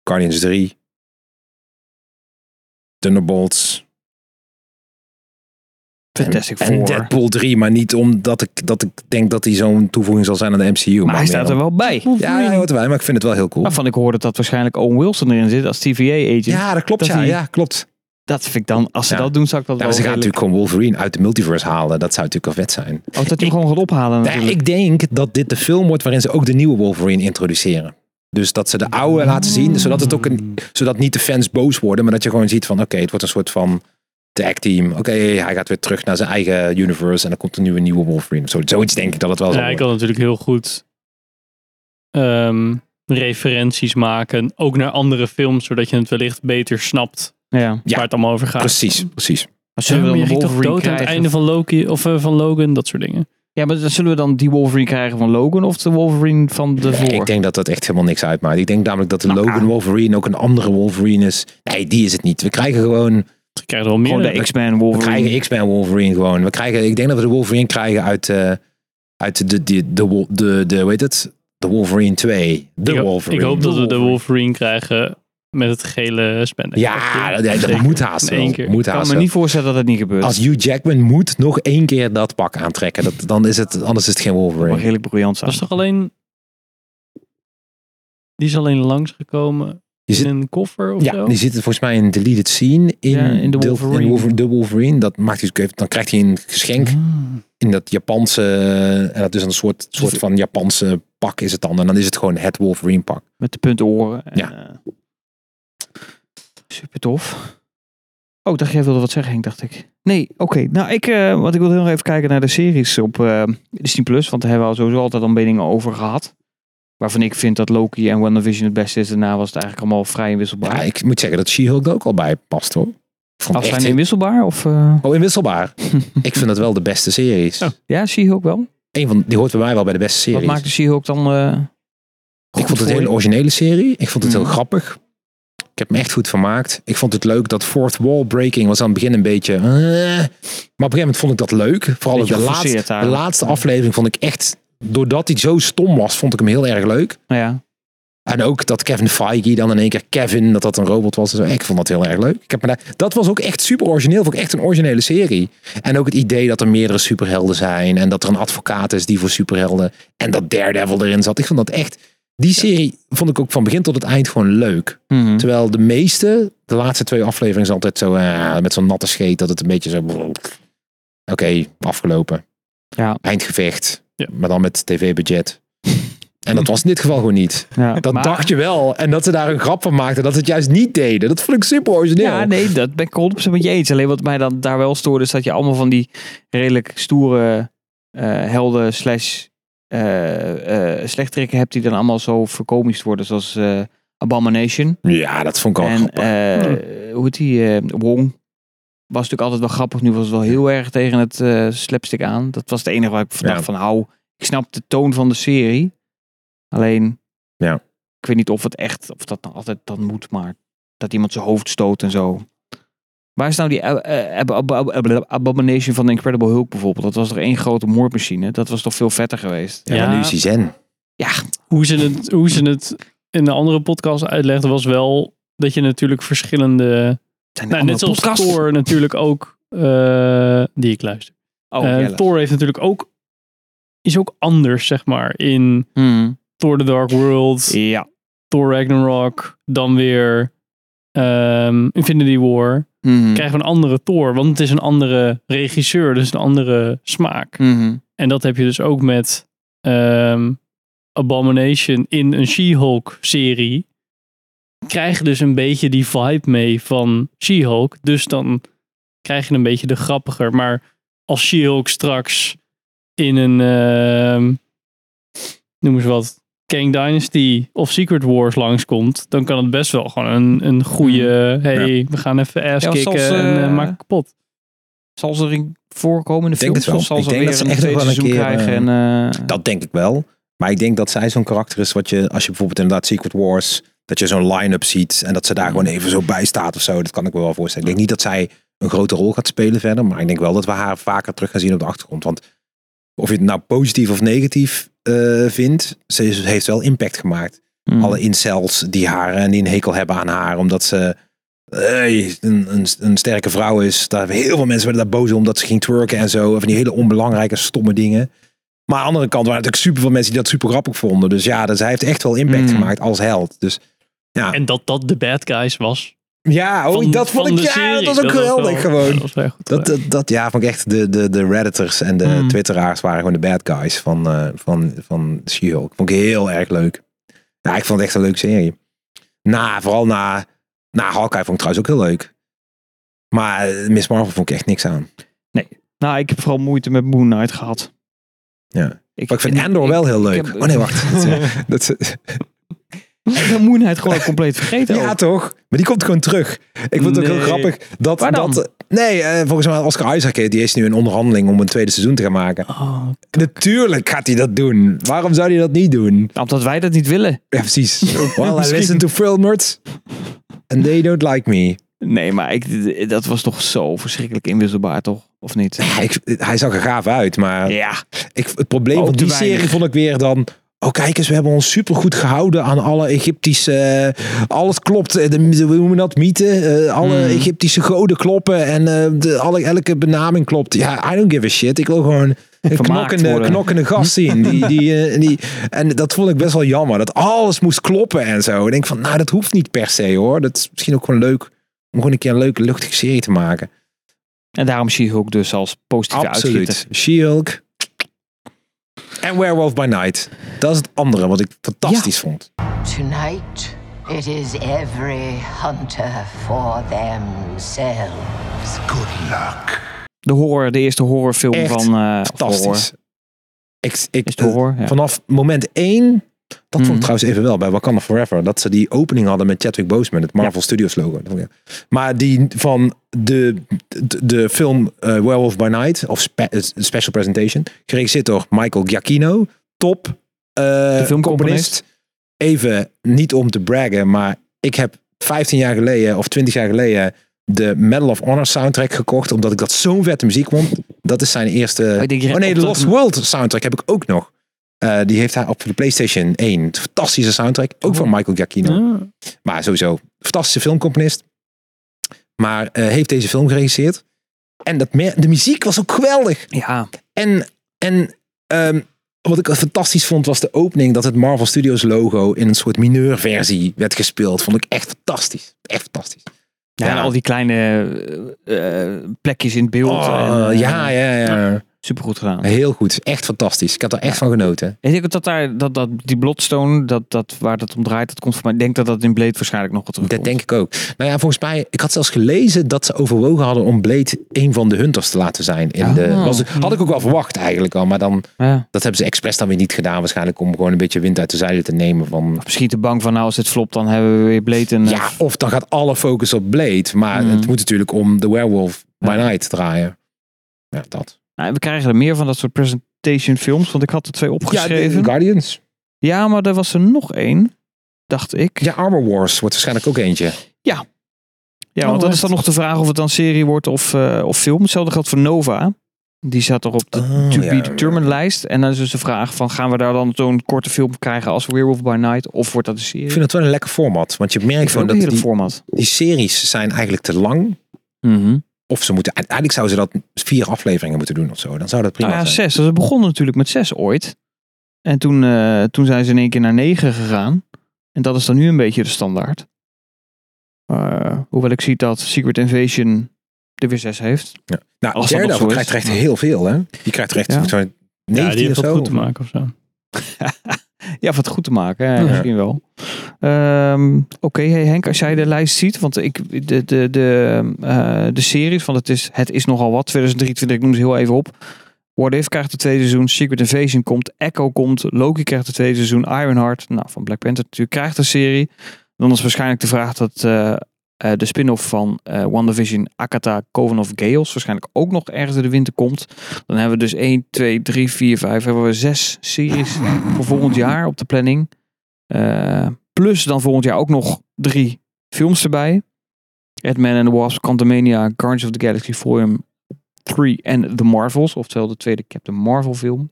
Guardians 3. Thunderbolts. Fantastic en, Four. en Deadpool 3, maar niet omdat ik, dat ik denk dat hij zo'n toevoeging zal zijn aan de MCU. maar hij staat dan- er wel bij. Ja, hij hoort erbij, maar ik vind het wel heel cool. Waarvan ik hoorde dat waarschijnlijk Owen Wilson erin zit als TVA-agent. Ja, dat klopt. Dat ja, hij- ja, klopt. Dat vind ik dan, als ze Ja. dat doen, zou ik dat Ja, wel maar ze gaan natuurlijk gewoon Wolverine uit de multiverse halen. Dat zou natuurlijk al vet zijn. Oh, dat hij hem gewoon gaat ophalen Ja, ik denk dat dit de film wordt waarin ze ook de nieuwe Wolverine introduceren. Dus dat ze de oude laten zien, zodat, het ook een, zodat niet de fans boos worden, maar dat je gewoon ziet van oké, het wordt een soort van tag team. Oké, hij gaat weer terug naar zijn eigen universe en dan komt een nieuwe Wolverine. Zo, zoiets denk ik dat het wel Ja, ik worden. kan natuurlijk heel goed ehm, referenties maken. Ook naar andere films, zodat je het wellicht beter snapt Ja. Ja, waar het allemaal over gaat. Precies, precies. Dan de je toch Wolverine dood aan het krijgen? einde van Loki of eh, van Logan, dat soort dingen. Ja, maar dan zullen we dan die Wolverine krijgen van Logan of de Wolverine van de voor? Ik denk dat dat echt helemaal niks uitmaakt. Ik denk namelijk dat de Nou, Logan Wolverine ook een andere Wolverine is. Nee, die is het niet. We krijgen gewoon Je krijgt wel meer. Gewoon de X-Men We Wolverine. krijgen X-Men Wolverine gewoon. We krijgen, ik denk dat we de Wolverine krijgen uit, eh, uit de, de, de, de, de, de, hoe heet het? De Wolverine 2. De ik, Wolverine. ik hoop dat we de Wolverine. Krijgen met het gele spandex. Ja, dat, dat moet haast wel. keer. Moet Ik kan haast me wel. niet voorstellen dat het niet gebeurt. Als Hugh Jackman moet nog één keer dat pak aantrekken. Dat, dan is het, anders is het geen maar Wolverine. redelijk briljant zijn. Dat is toch alleen... Die is alleen langsgekomen Je zit, in een koffer of ja, zo? die zit volgens mij in een deleted scene in, Ja, in de de, Wolverine. in Wolver- de Wolverine. Dat maakt hij, dan krijgt hij een geschenk Hmm. in dat Japanse, en dat is een soort, soort van Japanse pak is het dan. En dan is het gewoon het Wolverine pak. Met de punten oren. En, Ja. eh, super tof. Oh, dacht jij wilde wat zeggen Henk, dacht ik. Nee, oké. Nou, ik, eh, want ik wil heel even kijken naar de series op eh, Disney+. Plus, want daar hebben we al sowieso altijd al meningen over gehad. Waarvan ik vind dat Loki en WandaVision het beste is. Daarna was het eigenlijk allemaal vrij inwisselbaar. Ja, ik moet zeggen dat She-Hulk er ook al bij past hoor. Als zijn inwisselbaar? Of, eh, Oh, inwisselbaar. ik vind het wel de beste series. Oh. ja, She-Hulk wel. Eén van, die hoort bij mij wel bij de beste series. Wat maakt de She-Hulk dan eh, ik vond het een hele originele serie. Ik vond het heel Mhm. grappig. Ik heb me echt goed vermaakt. Ik vond het leuk dat Fourth Wall Breaking was aan het begin een beetje... eh, maar op een gegeven moment vond ik dat leuk. Vooral de laatste aflevering vond ik echt... Doordat hij zo stom was, vond ik hem heel erg leuk. Ja. En ook dat Kevin Feige dan in één keer Kevin, dat dat een robot was. Ik vond dat heel erg leuk. Ik heb me daar, dat was ook echt super origineel. Vond ik echt een originele serie. En ook het idee dat er meerdere superhelden zijn. En dat er een advocaat is die voor superhelden. En dat Daredevil erin zat. Ik vond dat echt... Die serie vond ik ook van begin tot het eind gewoon leuk. Mhm. Terwijl de meeste, de laatste twee afleveringen is altijd zo eh, met zo'n natte scheet. Dat het een beetje zo... Oké, afgelopen. Ja. Eindgevecht. Ja. Maar dan met tv-budget. En dat was in dit geval gewoon niet. ja. Dat maar- dacht je wel. En dat ze daar een grap van maakten. Dat ze het juist niet deden. Dat vond ik super origineel. Ja, nee, dat ben ik 100% met je eens. Alleen wat mij dan daar wel stoorde, is dat je allemaal van die redelijk stoere eh, helden slash eh slechterikken hebt die dan allemaal zo verkomisch worden. Zoals Abomination. Ja, dat vond ik al En hoe heet die? Wong. Was natuurlijk altijd wel grappig. Nu was het wel heel erg tegen het eh, slapstick aan. Dat was het enige waar ik van Ja. dacht van hou. Ik snap de toon van de serie. Alleen. Ja. Ik weet niet of het echt. Of dat nou altijd dan moet. Maar dat iemand zijn hoofd stoot en zo. Waar is nou die eh, eh, ab- ab- ab- ab- Abomination van de Incredible Hulk bijvoorbeeld? Dat was toch één grote moordmachine? Dat was toch veel vetter geweest? ja, nu is hij zen. Ja, Hoe ze het, hoe ze het in de andere podcast uitlegden was wel dat je natuurlijk verschillende... zijn Nou, net zoals? Thor natuurlijk ook, eh, die ik luister. Oh, Eh. Thor heeft natuurlijk ook, is ook anders zeg maar in Hmm. Thor The Dark World, Ja. Thor Ragnarok, dan weer ehm, Infinity War. Mhm. Krijgen we een andere Thor, want het is een andere regisseur, dus een andere smaak. Mhm. En dat heb je dus ook met ehm, Abomination in een She-Hulk serie. Krijg je dus een beetje die vibe mee van She-Hulk. Dus dan krijg je een beetje de grappiger. Maar als She-Hulk straks in een, ehm, noem eens wat, Kang Dynasty of Secret Wars langskomt, dan kan het best wel gewoon een, een goede, hey, we gaan even ass Ja, kicken en eh, eh, maken kapot. Zal ze erin voorkomen in de Ik denk films? Of zal Ik ze denk weer dat ze een echt tweede wel een seizoen keer, krijgen? En, eh, Dat denk ik wel. Maar ik denk dat zij zo'n karakter is wat je, als je bijvoorbeeld inderdaad Secret Wars, dat je zo'n line-up ziet en dat ze daar gewoon even zo bij staat of zo. Dat kan ik me wel voorstellen. Ik denk niet dat zij een grote rol gaat spelen verder, maar ik denk wel dat we haar vaker terug gaan zien op de achtergrond. Want of je het nou positief of negatief eh, vindt, ze heeft wel impact gemaakt. hmm. Alle incels die haar en die een hekel hebben aan haar, omdat ze hey, een, een, een sterke vrouw is. Daar hebben heel veel mensen werden daar boos om omdat ze ging twerken en zo. Van die hele onbelangrijke, stomme dingen. Maar aan de andere kant waren natuurlijk super veel mensen die dat super grappig vonden. Dus ja, dus hij heeft echt wel impact Mm. gemaakt als held. Dus ja, En dat dat de bad guys was. ja oh, van- dat vond ik ja, serie. dat was ook Dat geweldig wel- gewoon. dat goed Dat, dat, dat, ja, vond ik echt de, de, de Redditors en de Mm. Twitteraars waren gewoon de bad guys van, eh van, van She-Hulk. Vond ik heel erg leuk. Ja, ik vond het echt een leuke serie. Na, vooral na, na Hawkeye vond ik trouwens ook heel leuk. Maar eh, Miss Marvel vond ik echt niks aan. Nou, ik heb vooral moeite met Moon Knight gehad. Ja. Maar ik vind Andor wel heel leuk. heb- oh nee, wacht. dat, is- Ik ben Moon Knight gewoon compleet vergeten. ja, ook. toch? Maar die komt gewoon terug. Ik vond het ook heel grappig. Dat, Waar dan? dat, nee, eh, volgens mij Oscar Isaac die is nu in onderhandeling om een tweede seizoen te gaan maken. Oh, Natuurlijk gaat hij dat doen. Waarom zou hij dat niet doen? omdat wij dat niet willen. Ja, precies. Well, I listen to filmers and they don't like me. Nee, maar ik, dat was toch zo verschrikkelijk inwisselbaar, toch? Of niet? Ja, ik, hij zag er gaaf uit, maar Ja. ik, het probleem Ook van die serie vond ik weer dan... Oh, kijk eens, we hebben ons supergoed gehouden aan alle Egyptische... eh, alles klopt, eh, de, de, hoe noemen we dat, mythen? Eh, alle Hmm. Egyptische goden kloppen en de, alle, elke benaming klopt. Ja, I don't give a shit. Ik wil gewoon een knokkende, knokkende gast zien. Die, die, die, en dat vond ik best wel jammer, dat alles moest kloppen en zo. Ik denk van, nou, dat hoeft niet per se hoor. Dat is misschien ook gewoon leuk om gewoon een keer een leuke, luchtige serie te maken. En daarom She-Hulk dus als positieve Absoluut. She-Hulk. En Werewolf by Night. Dat is het andere wat ik fantastisch vond. Tonight, it is every hunter for themselves. Good luck. De horror, de eerste horrorfilm Echt van... eh, of horror. Fantastisch. Ik, ik, horror? Ja. Vanaf moment één, dat vond Mhm. ik trouwens even wel bij Wakanda Forever, dat ze die opening hadden met Chadwick Boseman, het Marvel Studios logo. Maar die van de, de, de film eh, Werewolf by Night, of spe- eh, Special Presentation, geregisseerd door Michael Giacchino, top eh filmcomponist. componist. Even niet om te braggen, maar ik heb 15 jaar geleden of 20 jaar geleden de Medal of Honor soundtrack gekocht, omdat ik dat zo'n vette muziek vond. Dat is zijn eerste... denk je- oh nee, de Lost World soundtrack heb ik ook nog. Eh, die heeft hij op de PlayStation 1. Fantastische soundtrack. Ook van Michael Giacchino. Maar sowieso, fantastische filmcomponist. Maar eh, heeft deze film geregisseerd. En dat de muziek was ook geweldig. Ja. En, en ehm, wat ik fantastisch vond was de opening dat het Marvel Studios logo in een soort mineurversie werd gespeeld. Vond ik echt fantastisch. Echt fantastisch. Ja, al die kleine eh, eh, plekjes in het beeld. Oh, en, eh, ja, ja, ja. Supergoed gedaan. Heel goed. Echt fantastisch. Ik heb er echt van genoten. Ik denk dat, daar, dat, dat die Bloodstone, dat, dat, waar dat om draait, dat komt voor mij. Ik denk dat dat in Blade waarschijnlijk nog wat terug Dat denk ik ook. Nou ja, volgens mij, ik had zelfs gelezen dat ze overwogen hadden om Blade een van de hunters te laten zijn. In de, Ah. was, had ik ook wel verwacht eigenlijk al, maar dan, Ja. dat hebben ze expres dan weer niet gedaan. Waarschijnlijk om gewoon een beetje wind uit de zeilen te nemen van... Misschien te bang van, nou als dit flopt, dan hebben we weer Blade en... Ja, of dan gaat alle focus op Blade. Maar Mm. het moet natuurlijk om The Werewolf by Night draaien. Ja, dat. Nou, we krijgen er meer van dat soort presentation films, want ik had er twee Ja, opgeschreven. de Guardians. Ja, maar er was er nog één, dacht ik. Ja, Armor Wars wordt waarschijnlijk ook eentje. Ja, Oh, want dat is echt? dan nog de vraag of het dan serie wordt of, eh, of film. Hetzelfde geldt voor Nova. Die zat er op de Oh, To ja, Be ja. Lijst. En dan is dus de vraag van, gaan we daar dan zo'n korte film krijgen als Werewolf by Night? Of wordt dat een serie? Ik vind het wel een lekker format. Want je merkt gewoon dat die, format. die series zijn eigenlijk te lang. Mhm. Of ze moeten, eigenlijk zouden ze dat vier afleveringen moeten doen of zo. Dan zou dat prima Nou ja, zijn. zes. Dus het begon natuurlijk met zes ooit. En toen, eh, toen zijn ze in één keer naar negen gegaan. En dat is dan nu een beetje de standaard. Eh, hoewel ik zie dat Secret Invasion er weer zes heeft. Ja. Nou, Als Daredevil krijgt er echt heel veel, hè? Die krijgt er echt Ja. zo'n Ja, 19 die heeft of zo. goed te maken of zo. Ja, wat goed te maken. Hè? Misschien wel. Ehm, Oké, hey Henk, als jij de lijst ziet. Want ik, de, de, de, eh, de series, want het is, het is nogal wat. 2023, ik noem ze heel even op. What If krijgt het tweede seizoen. Secret Invasion komt. Echo komt. Loki krijgt het tweede seizoen. Ironheart, nou, van Black Panther natuurlijk, krijgt een serie. Dan is waarschijnlijk de vraag dat eh, eh, de spin-off van WandaVision, Akata, Coven of Chaos, waarschijnlijk ook nog ergens in de winter komt. Dan hebben we dus 1, 2, 3, 4, 5, hebben we zes series voor volgend jaar op de planning. Plus dan volgend jaar ook nog drie films erbij. Ant-Man and the Wasp, Quantumania, Guardians of the Galaxy Volume 3 en The Marvels. Oftewel de tweede Captain Marvel film.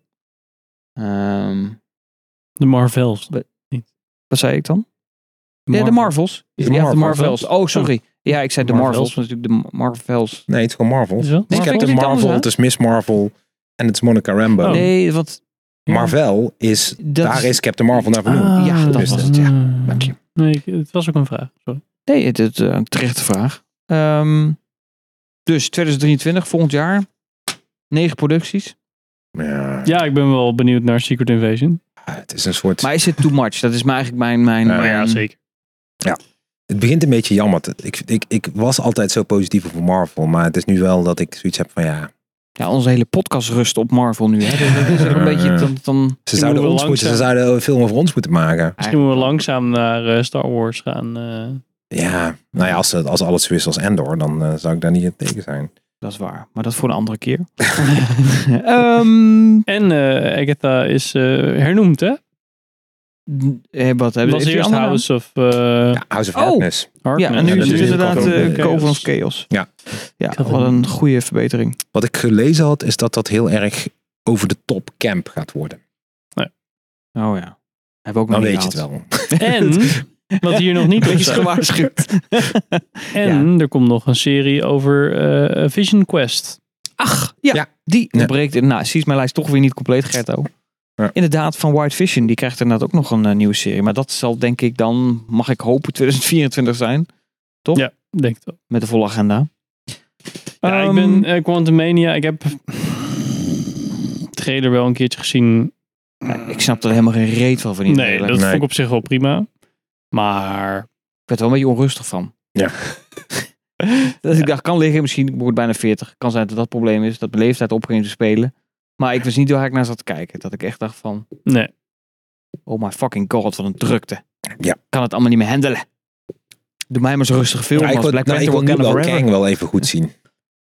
Ehm, De Marvels. wat zei ik dan? De ja, de Marvel. Marvels. De ja, de Marvels. Marvels. Oh, sorry. Ja, ik zei de Marvels. Marvels, maar natuurlijk de Marvels. Nee, het is gewoon Marvel. Is Nee, Captain ik niet Marvel, het is Miss Marvel en het is Monica Rambo. Oh. Nee, want Marvel is, Dat daar is- is Captain Marvel naar vernoemd. Ah, Ja, dat was het, ja. Dank je. Nee, het was ook een vraag. Sorry. Nee, het is eh, een terechte vraag. Ehm, dus 2023, volgend jaar. Negen producties. Ja, Ja, ik ben wel benieuwd naar Secret Invasion. het is een soort... Maar is het too much? Dat is maar eigenlijk mijn... mijn, Ja, Maar ja, zeker. Het begint een beetje jammer. te- Ik, ik, ik was altijd zo positief over Marvel, maar het is nu wel dat ik zoiets heb van ja, Ja, onze hele podcast rust op Marvel nu. Hè? Dus dat is ook een beetje... Dan, dan, ze zouden, ons moeten, ze zouden een film over ons moeten maken. Misschien moeten we langzaam naar eh, Star Wars gaan. eh. Ja, nou ja, als, als alles zo is als Endor, dan eh, zou ik daar niet in tegen zijn. Dat is waar. Maar dat voor een andere keer. Ehm, En eh, Agatha is eh, hernoemd, hè? Eh, wat hebben was die eerst andere House of eh Ja, House of Oh. Darkness. naam? Ja, Harkness. en nu Ja, is het is inderdaad Coven of eh, of Chaos. Ja. Ja, wat een goede verbetering. Wat ik gelezen had, is dat dat heel erg over de top camp gaat worden. Oh ja. Hebben we ook Dan weet je het gehad. En, wat hier nog niet staat. gewaarschuwd. En er komt nog een serie over eh, Vision Quest. Ach, ja. Ja. Die Ja. ontbreekt. Nou, zie is mijn lijst toch weer niet compleet, Gerto. Ja. Inderdaad, van White Vision. Die krijgt inderdaad ook nog een eh, nieuwe serie. Maar dat zal denk ik dan, mag ik hopen, 2024 zijn. Toch? Ja, denk ik wel. Met de volle agenda. Ja, ik Ehm, ben eh Quantum Mania. Ik heb trailer wel een keertje gezien. ja, ik snap er helemaal geen reet van. van die Nee, trailer. dat Nee. vond ik op zich wel prima. Maar Ik werd er wel een beetje onrustig van. Ja. dat ik dacht, kan liggen. Misschien, ik word bijna 40. Kan zijn dat dat het probleem is. Dat mijn leeftijd opging te spelen. Maar ik wist niet waar ik naar zat te kijken. Dat ik echt dacht van, nee. oh my fucking god, wat een drukte. Ja. Kan het allemaal niet meer handelen. Doe mij maar zo'n rustige film Ja, ik als wil, Black nou, ik Panther wil nu Wakanda wel Forever. Kang wel even goed zien.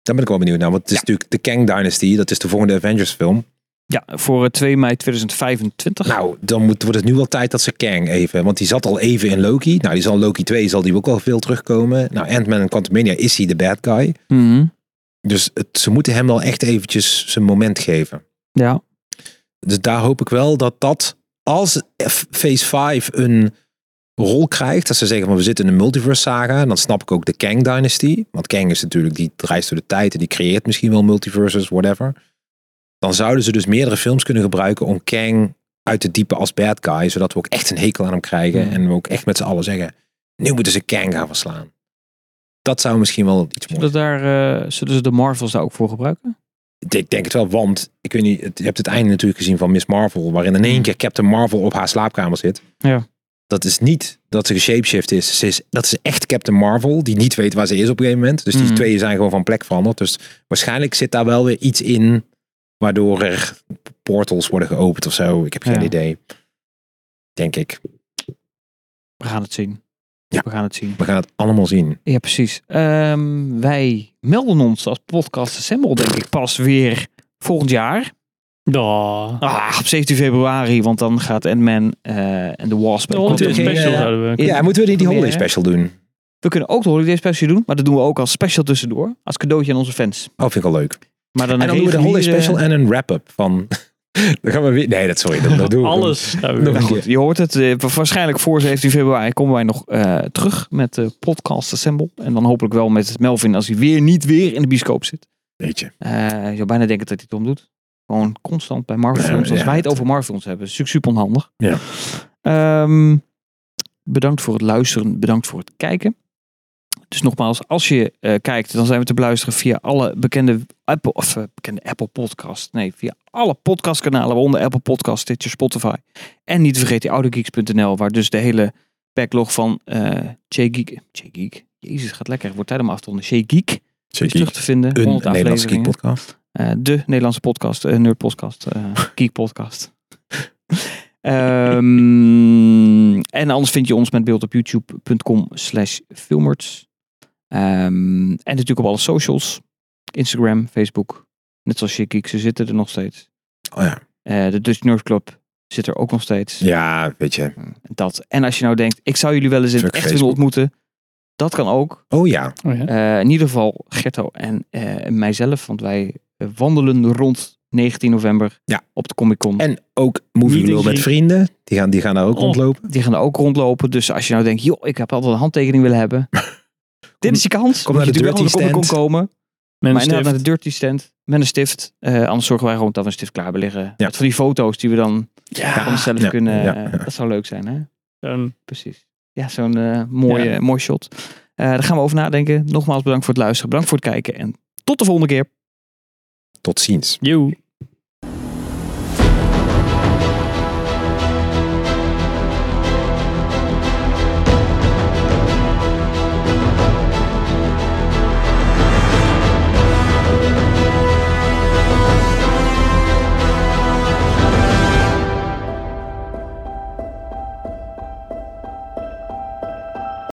Daar ben ik wel benieuwd naar. Want het is natuurlijk de Kang Dynasty. Dat is de volgende Avengers film. Ja, voor eh, 2 mei 2025. Nou, dan moet, wordt het nu wel tijd dat ze Kang even... Want die zat al even in Loki. Nou, die zal Loki 2 zal die ook wel veel terugkomen. Nou, Ant-Man en Quantumania is hij de bad guy. Mhm. Dus het, ze moeten hem wel echt eventjes zijn moment geven. Ja. Dus daar hoop ik wel dat dat... Als Phase 5 een rol krijgt... Dat ze zeggen van we zitten in een multiverse saga... Dan snap ik ook de Kang Dynasty. Want Kang is natuurlijk... Die reist door de tijd en die creëert misschien wel multiverses, whatever. Dan zouden ze dus meerdere films kunnen gebruiken... om Kang uit te diepen als bad guy. Zodat we ook echt een hekel aan hem krijgen. En we ook echt met z'n allen zeggen... Nu moeten ze Kang gaan verslaan. Dat zou misschien wel iets moois Zullen, daar, eh, zullen ze de Marvels daar ook voor gebruiken? ik denk het wel, want ik weet niet, je hebt het einde natuurlijk gezien van Miss Marvel, waarin in één keer Captain Marvel op haar slaapkamer zit. Ja. Dat is niet dat ze geshapeshift is. Ze is. Dat is echt Captain Marvel, die niet weet waar ze is op een gegeven moment. Dus die Mhm. tweeën zijn gewoon van plek veranderd. Dus waarschijnlijk zit daar wel weer iets in, waardoor er portals worden geopend of zo. Ik heb geen Ja. idee. Denk ik. We gaan het zien. Ja. We gaan het zien. We gaan het allemaal zien. Ja, precies. Ehm, wij melden ons als podcast Assemble, denk ik, pas weer volgend jaar. Oh. Ah, op 17 februari, want dan gaat Ant-Man eh, en The Wasp. De holiday special ja. zouden we. Ja, moeten we die, die holiday special doen? We kunnen ook de holiday special doen, maar dat doen we ook als special tussendoor. Als cadeautje aan onze fans. Oh, vind ik wel leuk. Maar dan, En dan een doen we de holiday special en een wrap-up van... dan gaan we weer... Nee, dat sorry. Dat, dat doen we. Alles. een Goed, je hoort het. eh, waarschijnlijk voor 17 februari komen wij nog eh, terug met de podcast Assemble. En dan hopelijk wel met Melvin als hij weer niet weer in de bioscoop zit. Weet je. Eh, je zou bijna denken dat hij het om doet. Gewoon constant bij Marvel films. Als ja, wij het over Marvel films hebben. is natuurlijk super onhandig. Ja. Ehm, bedankt voor het luisteren. Bedankt voor het kijken. Dus nogmaals, als je eh, kijkt, dan zijn we te beluisteren via alle bekende Apple, of, eh, bekende Apple Podcast. Nee, via alle podcastkanalen, waaronder Apple Podcast, Stitcher, Spotify. En niet te vergeten audiogeeks.nl, waar dus de hele backlog van eh J-Geek, J-Geek, jezus, gaat lekker. Wordt tijd om af te ronden. J-Geek is terug te vinden. Een 100 Nederlandse. Geek podcast. De Nederlandse podcast, uh, nerd podcast, geek podcast. Ehm, en anders vind je ons met beeld op youtube.com slash filmers. Ehm, en natuurlijk op alle socials. Instagram, Facebook. Net zoals Chic ze zitten er nog steeds. Oh ja. Eh, de Dutch Nerd Club zit er ook nog steeds. Ja, weet je. Dat. En als je nou denkt, ik zou jullie wel eens in echt willen ontmoeten. Dat kan ook. Oh ja. Oh, ja. Eh, in ieder geval Gerto en eh, mijzelf. Want wij wandelen rond 19 november Ja. op de Comic Con. En ook Movie Lul met vrienden. Die gaan, die gaan daar ook Oh. rondlopen. Die gaan er ook rondlopen. Dus als je nou denkt, joh, ik heb altijd een handtekening willen hebben. Dit is je kans. kom naar je de natuurlijk wel Dirty Con komen. Met een maar naar de Dirty Stand. Met een stift. Eh, anders zorgen wij gewoon dat we een stift klaar hebben liggen. Met van die foto's die we dan Ja. van onszelf Ja, kunnen. ja, eh. Dat zou leuk zijn, hè? Precies. Ja, zo'n eh mooie, Ja. mooi shot. Eh, daar gaan we over nadenken. Nogmaals bedankt voor het luisteren. Bedankt voor het kijken. En tot de volgende keer. Tot ziens. Joe.